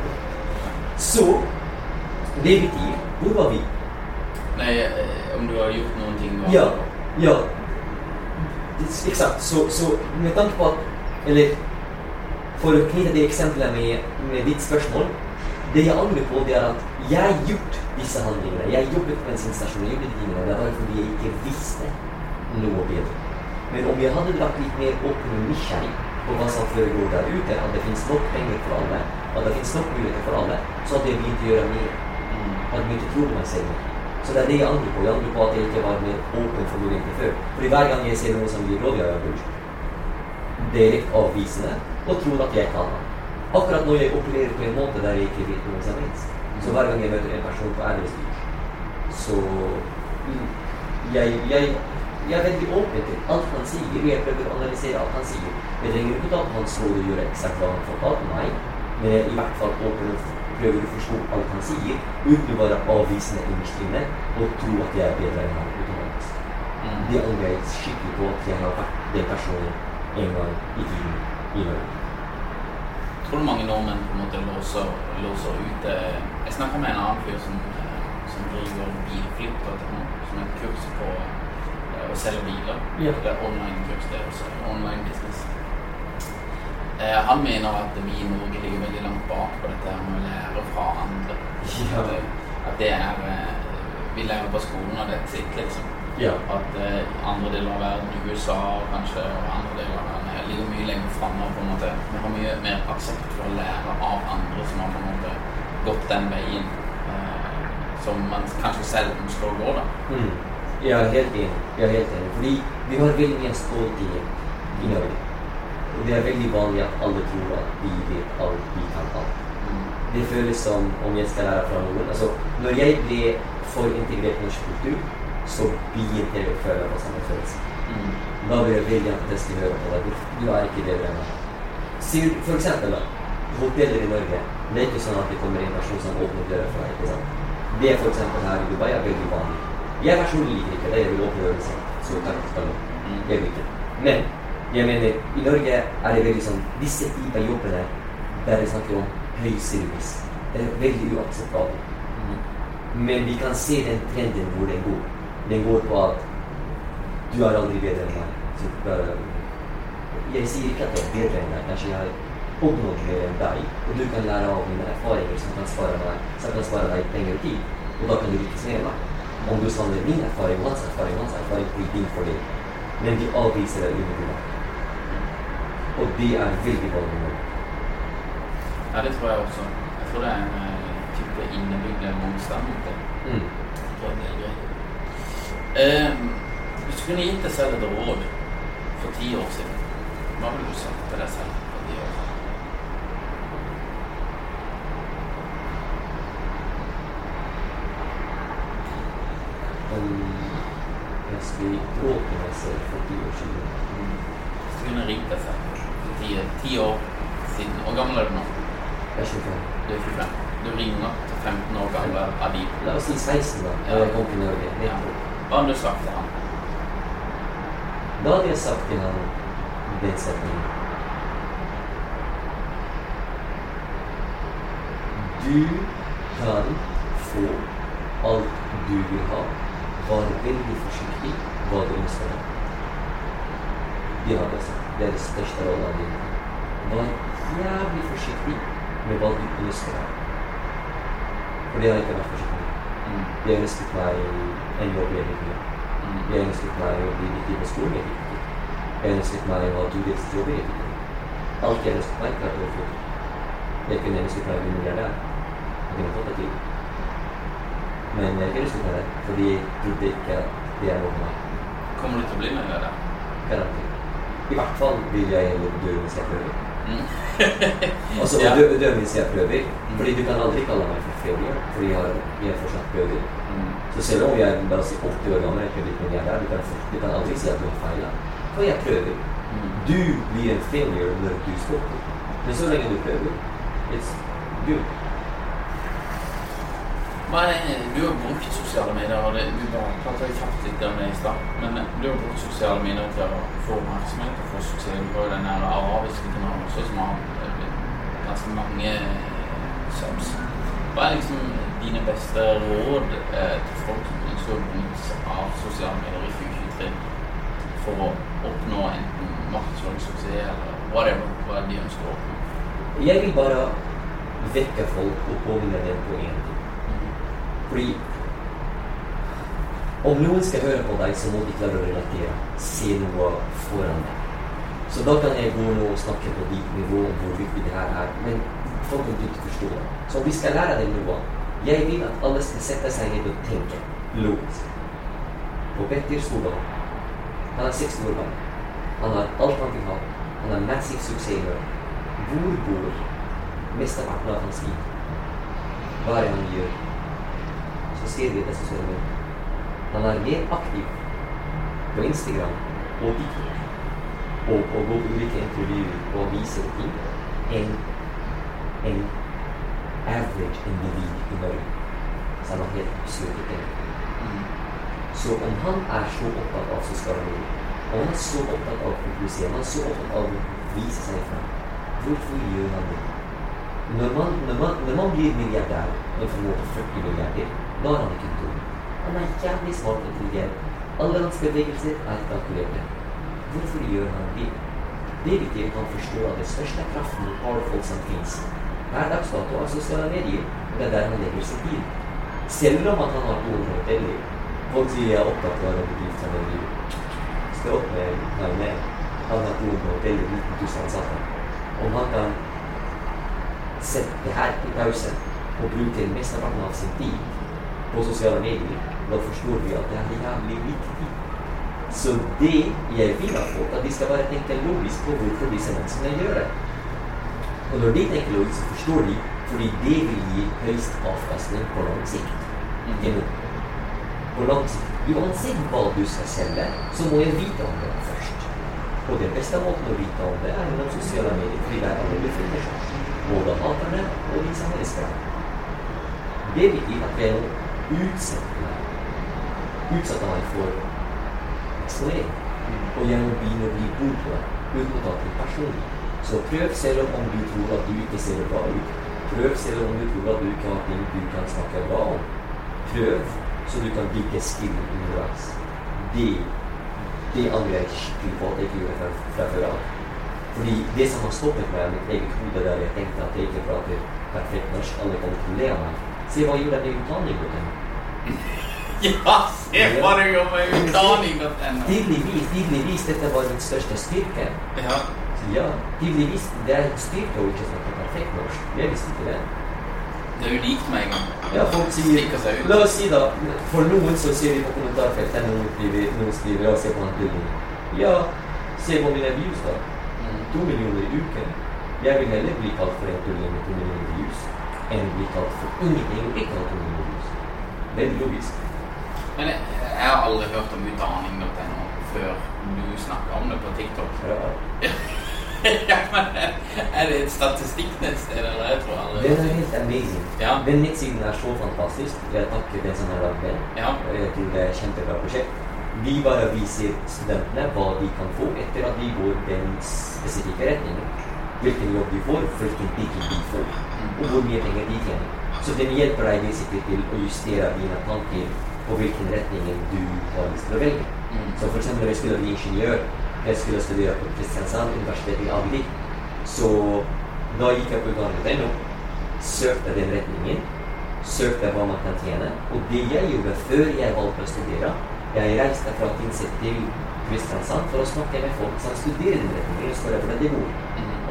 Så det betyr Hvor var vi? Nei, eh, om du har gjort noen ting nå? Ja. Ja. Eksakt. Så, så med tanke på at Eller for å knytte det eksempelet med, med ditt spørsmål Det jeg angrer på, det er at jeg har gjort disse handlingene. Jeg jobbet på bensinstasjon, jeg jobbet tingene. Det var fordi jeg ikke visste noe bedre. Men om jeg hadde vært litt mer åpen og nysgjerrig på hva som foregår der ute, at det finnes nok penger for alle, at det finnes nok muligheter for alle, så hadde jeg begynt å gjøre mer. Hadde begynt å tro meg selv. Så det er det jeg angrer på. Jeg angrer på at jeg ikke var mer åpen for muligheter før. Fordi hver gang jeg ser noen som gir råd, jeg har gjort litt avvisende og tror at jeg kan. Akkurat når jeg opererer på en måte der jeg ikke vet noe som helst. Så hver gang jeg møter en person på æresstyr, så mm, jeg, jeg, jeg er veldig åpen til alt han sier. Jeg prøver å analysere alt han sier. Jeg trenger ikke at han hans råd gjøre eksakt hva han fortalte meg, men jeg er i hvert fall åpen og prøver å forstå alt han sier, uten å være avvisende innerst inne og tro at jeg er bedre enn han automatisk. Mm. Det angrer jeg skikkelig på at jeg har vært den personen en gang i tiden i Norge. Tror du mange nordmenn på en måte låser, låser ut eh, Jeg snakka med en annen fyr som, eh, som driver bilflipp, som er et kurs på eh, å selge biler. Yeah. Det er online-kurs, det også. Online business. Eh, han mener at vi i Norge ligger veldig langt bak på dette med å lære fra andre. Ja. At, det- at det er Vi lærer på skolen, og det er sitt, liksom. Ja. At eh, andre deler av verden, USA kanskje, og andre deler av verden ligger mye lenger framme. Vi har mye mer aksept for å lære av andre som har på en måte gått den veien eh, som man kanskje selv ønsker å gå. da. Mm. Er helt enig. Er helt enig. Fordi vi har veldig mye stolthet i Norge. Og det er veldig vanlig at alle tror at vi vet alt, vi kan alt. Det føles som om jeg skal lære fra noen. Altså, når jeg ble for integrert i norsk kultur, så begynte jeg å føle på samme følelse. Da vil entusiastisk til å høre på deg. Du er ikke bedre enn meg. Sier da. Hoteller i Norge. Det er ikke sånn at det kommer en person som åpner døra for deg. ikke sant? Det er eksempel her i Dubai er veldig vanlig. Jeg personlig liker ikke det. Jeg vil åpne skal du ha. Jeg vil ikke. Men jeg mener, i Norge er det veldig sånn Disse typer jobbene der det snakker om høy service, det er veldig uakseptabelt. Men vi kan se den trenden hvor den går. Den går på at du er aldri bedre enn meg. Så, bare- jeg sier ikke at jeg er bedre enn deg. Kanskje jeg har oppnådd mer enn deg, og du kan lære av mine erfaringer som kan spare, meg, som kan spare deg penger og tid. Og da kan du mer meg. Om du samler min erfaring og hans erfaring, hans erfaring blir din fordel. Men de avviser deg umiddelbart. Og det er veldig vanlige. Ja, det tror jeg også. Jeg tror det er en eh, type innebygd motstand mot det. Mm. Jeg tror det er greit. Eh, hvis du kunne gitt deg selv et råd for ti år siden, hva ville du sagt til deg selv for ti år siden? Om jeg skulle åpne for ti år siden. Hvis du kunne ringt deg selv for ti, år siden, hvor gammel er du nå? Jeg er 25. Du er 25. Du ringer til 15 år gamle Adib. La oss si 16 da, da jeg kom til Norge. Ja. Hva hadde du sagt til han? Jeg sagt til han den setningen. Du kan få alt du vil ha. Vær veldig forsiktig hva du ønsker deg. De har det sagt. Det er det største vil gi. Vær jævlig forsiktig med hva du ønsker deg. For det har ikke vært forsiktig med. Jeg ønsket meg en jobb i hele Jeg meg å bli viktig på skolen jeg viktig. Å ha to deltidsjobber jeg likte. Alt jeg å få til. Jeg kunne ønske meg å bli der. Jeg kunne fått det til. Men jeg ønsket meg det, fordi jeg trodde ikke at det er noe meg. Kommer du til å bli milliardær? Garantert. I hvert fall vil jeg gjennom dø mens jeg prøver. Mm. *laughs* Altså, Ja. dø, dø mens jeg prøver. Fordi du kan aldri kalle meg for failure, fordi jeg, har, jeg fortsatt prøver. Så selv om jeg oss si 80 år gammel jeg ikke blitt milliardær, du kan, du kan aldri si at du har feila. For jeg prøver. Mm. Du blir en failure når du stopper. Men så lenge du prøver, it's good. Er, du har brukt sosiale medier, og det, bare pratet kraftig om det i stad, men du har brukt sosiale medier til å få oppmerksomhet og få suksess. Du har jo den der arabiske kanalen også, som har eh, ganske mange eh, subs. Hva er liksom dine beste råd eh, til folk som ønsker å av sosiale medier i 2023 for å oppnå enten markedsføringssuksess eller whatever, hva de ønsker å oppnå? Jeg vil bare vekke folk og påminne dem på én ting. Fordi om noen skal høre på deg, så må de klare å relatere. Se noe foran deg. Så da kan jeg gå nå og snakke på ditt nivå om hvor viktig det her er. Men folk vil ikke forstå det. Så om vi skal lære dem noe Jeg vil at alle skal sette seg ned og tenke Lot. På Petter Stordalen. Han er 60 år gammel. Han har alt han vil ha. Han har massiv suksess i Norge. Hvor bor mesteparten av hans liv? Hva er det han gjør? Så ser vi disse sønnene. Han er mer aktiv på Instagram og TikTok og å på ulike intervjuer og vise ting enn en average individ i Norge. Så han har helt absurde ting. Så om han er så opptatt av sosiale medier, om han er så opptatt av å om han er så opptatt av å vise seg fram, hvorfor gjør han det? Når man, når man, når man blir milliardær formue på 40 milliarder, da er han ikke dum. Han er jævlig smart og intelligent. Alle hans bevegelser er kalkulerte. Hvorfor gjør han det? Det betyr at han forstår at den største kraften og powerful som er sosiale medier, og det er der han legger sin tid. Selv om at han har 200 hoteller. Folk sier jeg er opptatt av å bedrift seg med. Stå opp med nei. Han har 200 hoteller, 19 000 ansatte. Om han kan sette det her i pause og bruke mesteparten av sin tid på sosiale medier, da forstår vi at det er jævlig viktig. Så det jeg vil av fått, at de skal bare tenke logisk på hvorfor disse menneskene gjør det. Og når de tenker logisk, så forstår de fordi det vil gi høyest avkastning på lang sikt. Ikke nå. På lang sikt. Uansett hva du skal selge, så må jeg vite om det først. Og den beste måten å vite om det er gjennom sosiale medier, fordi der alle befinner seg. Både haterne og de som elsker deg. Det betyr at jeg utsetter utsette meg. utsetter meg for eksponering. Og gjennom å begynne å bli god på det, uten å ta til personlig. Så prøv selv om du tror at du ikke ser bra ut. Prøv selv om du tror at du ikke har ting du kan snakke bra om. Prøv så du kan bygge skill underveis. Det, det angrer jeg skikkelig på at jeg ikke gjorde fra, fra før av. Fordi det som har stoppet meg, i mitt eget hode der jeg tenkte at jeg ikke prater perfekt norsk, alle kan ikke le av meg. Se hva jeg gjorde med utdanning på den. *laughs* Ja, se hva du gjorde med utdanning.no! Tydeligvis, tydeligvis, dette var min største styrke. Ja. Så de visste, det er styrke å ikke snakke perfekt norsk. Jeg visste ikke det. Det er unikt med en gang. Ja, folk sier. La oss si da, for noen så sier de på kommentarfeltet noen skriver, noen skriver, ja, se på han bilden. Ja, se på mine views da. Mm. To millioner i uken. Jeg vil heller bli kalt for en tulling med to millioner views, enn bli kalt for ingenting ikke kalt to millioner views. Veldig logisk. Men jeg, jeg har aldri hørt om utdanning.no før du snakker om det på TikTok. Ja. *laughs* *laughs* ja, men Er det et statistikknettsted, eller? Jeg tror aldri Den er helt amazing. Ja. Den nettsiden er så fantastisk. Jeg takker den som har lagd den. Ja. Jeg tror det er et kjempebra prosjekt. Vi bare viser studentene hva de kan få etter at de går den spesifikke retningen. Hvilken jobb de får, hvilken tittel de får, og hvor mye penger de tjener. Så den hjelper deg basically til å justere dine tanker på hvilken retning du har lyst til å velge. Mm. Så for eksempel når du bli ingeniør, jeg skulle studere på Kristiansand universitet i Agder, så da gikk jeg på utdanning.no, søkte den retningen, søkte hva man kan tjene, og det jeg gjorde før jeg valgte å studere, jeg reiste fra Tynset til Kristiansand for å snakke med folk som studerer den retningen og spørre hvordan det går.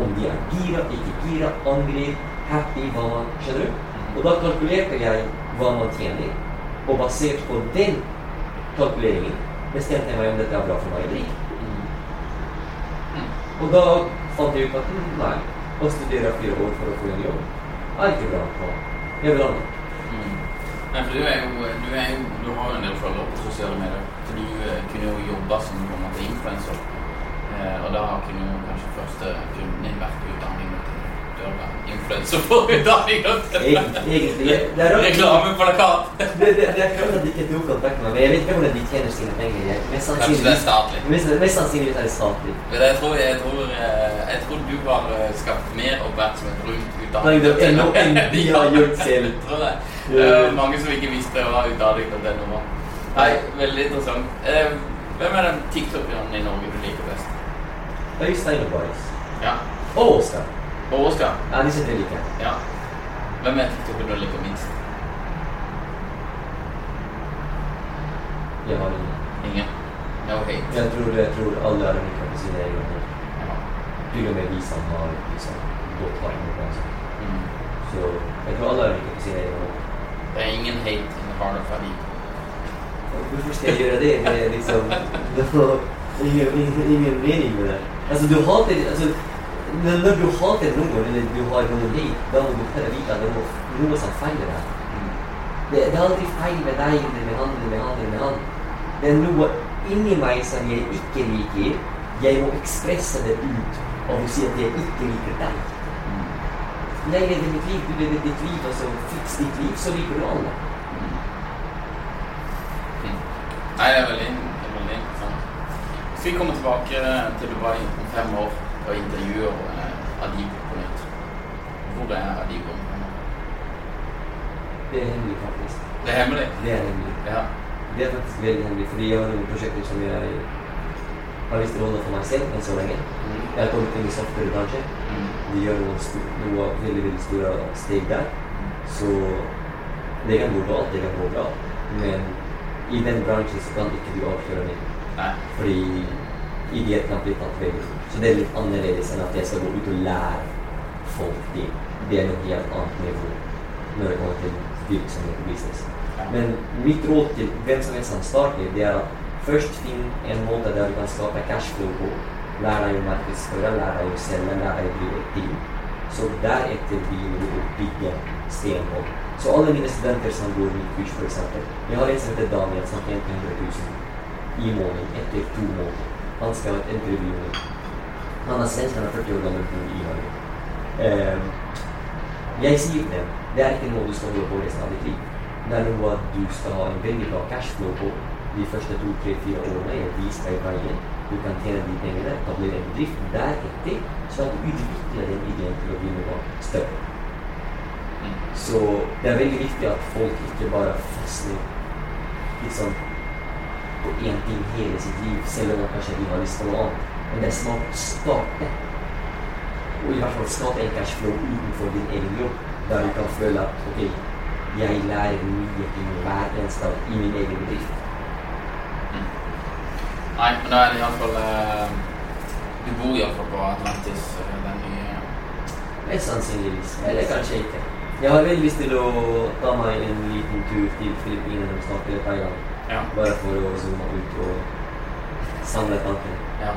Om de er gira, ikke gira, angrer, happy, hva man Skjønner du? Og da kalkulerte jeg hva man tjener, og basert på den kalkuleringen bestemte jeg meg om dette er bra for meg eller ikke. Og da fant jeg ut at hm, nei, å studere fire år for å få en jobb er ikke bra meg. Jeg vil annet. Nei, for du er jo, du, er jo, du har en del følgere på sosiale medier. For du uh, kunne jo jobbe som en måte influenser. Uh, og da kunne jo kanskje første kunden din vært utdanning Reklameplakat. Det, det, det er klart at ikke tok kontakt meg, men jeg vet ikke hvordan de tjener sine penger. Mest Kanskje det er statlig. Mest, sannsynlig er det statlig. Men jeg tror, jeg, tror, eh, jeg tror du har eh, skapt mer oppmerksomhet rundt Nei, utdanning. enn de *laughs* har gjort selv. Tror jeg. Mange som ikke visste hva utdanning.no var. Nei, veldig interessant. Eh, Hvem er den tiktokeren i Norge du liker best? Øystein og Boys. Ja. Og Oskar. Og Oskar? Ja, tre liker jeg. Ja. Hvem er TikToker du liker minst? Jeg har ingen. Ingen? No hate. Jeg tror, jeg tror alle er unike på sine egne måter. Til og med vi som har liksom, gått hardt mot hverandre. Mm. Så jeg tror alle er unike på sine egne måter. Det er ingen hate in the heart of Ali. Hvorfor skal jeg gjøre det? *laughs* Det er liksom Det var ingen, ingen, ingen mening med det. Altså, du hater altså, når du hater noen, eller du hate, da må du vite at det er noe, som feiler deg. Det, er aldri feil med deg, eller med han, eller med han. Det er noe inni meg som jeg ikke liker. Jeg må ekspresse det ut og si at jeg ikke liker deg. Jeg lever mitt liv, du lever ditt liv, altså fiks ditt liv, så liker du alle. Nei, det er veldig, det er veldig interessant. Hvis vi kommer tilbake til Dubai om fem år og intervjuer eh, Adib på nytt, hvor er år? Det er hemmelig, faktisk. Det er hemmelig? Det er hemmelig. Ja. Det er faktisk veldig hemmelig, fordi jeg har noen prosjekter som jeg har til å holde for meg selv enn så lenge. Jeg har kommet inn i softwarebransjen. De gjør noen, sto- noe veldig, veldig store steg der. Så det kan gå galt, det kan gå bra. Men i den bransjen så kan ikke du avsløre meg. Fordi ideer kan bli tatt veldig fort. Så det er litt annerledes enn at jeg skal gå ut og lære folk det. Det er noe helt annet nivå når det kommer til virksomhet og business. Men mitt råd til hvem som helst som starter, det er at først finn en måte der du kan skape cashflow på. Lær deg å markedsføre, lær deg å selge, lær deg å drive et team. Så deretter begynner du å bygge sten på. Så alle mine studenter som går mitt kurs, eksempel. Jeg har en som heter Daniel, som tjente 100 000 i måneden etter to måneder. Han skal ha et intervju med Han er er 40 år gammel, bor i Norge. Eh, jeg sier det. det er ikke noe du skal holde på resten av ditt liv. Det er noe at du skal ha en veldig bra cashflow på de første to, tre, fire årene. Jeg viser deg veien. Du kan tjene de pengene, etablere en bedrift. Deretter skal du utvikle den ideen til å bli noe større. Så det er veldig viktig at folk ikke bare fastner liksom på én ting hele sitt liv, selv om kanskje de har lyst på noe annet. Men det er smart å starte. Og i hvert fall skape en cashflow utenfor din egen jobb, der du kan føle at ok, jeg lærer mye ting hver eneste dag i min egen bedrift. Nei, men da er det iallfall eh, Du bor iallfall på Atlantis, eh, den nye Mest sannsynligvis. Eller kanskje ikke. Jeg har veldig lyst til å ta meg en liten tur til Filippinene snart, eller Thailand. Ja. Bare for å zoome ut og samle tankene. Ja.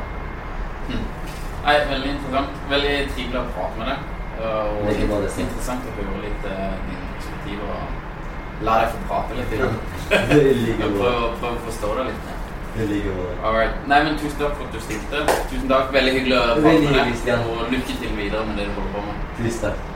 Nei, veldig interessant. Veldig trivelig å prate med deg. Og Det er litt interessant å høre litt uh, dine perspektiver og la deg få prate litt. i *laughs* Det prøv prøve å forstå deg litt. Det right. Nei, men tusen takk for at du stilte. Tusen takk. Veldig hyggelig å prate med deg. Og lykke til videre med det du holder på med. Tusen takk.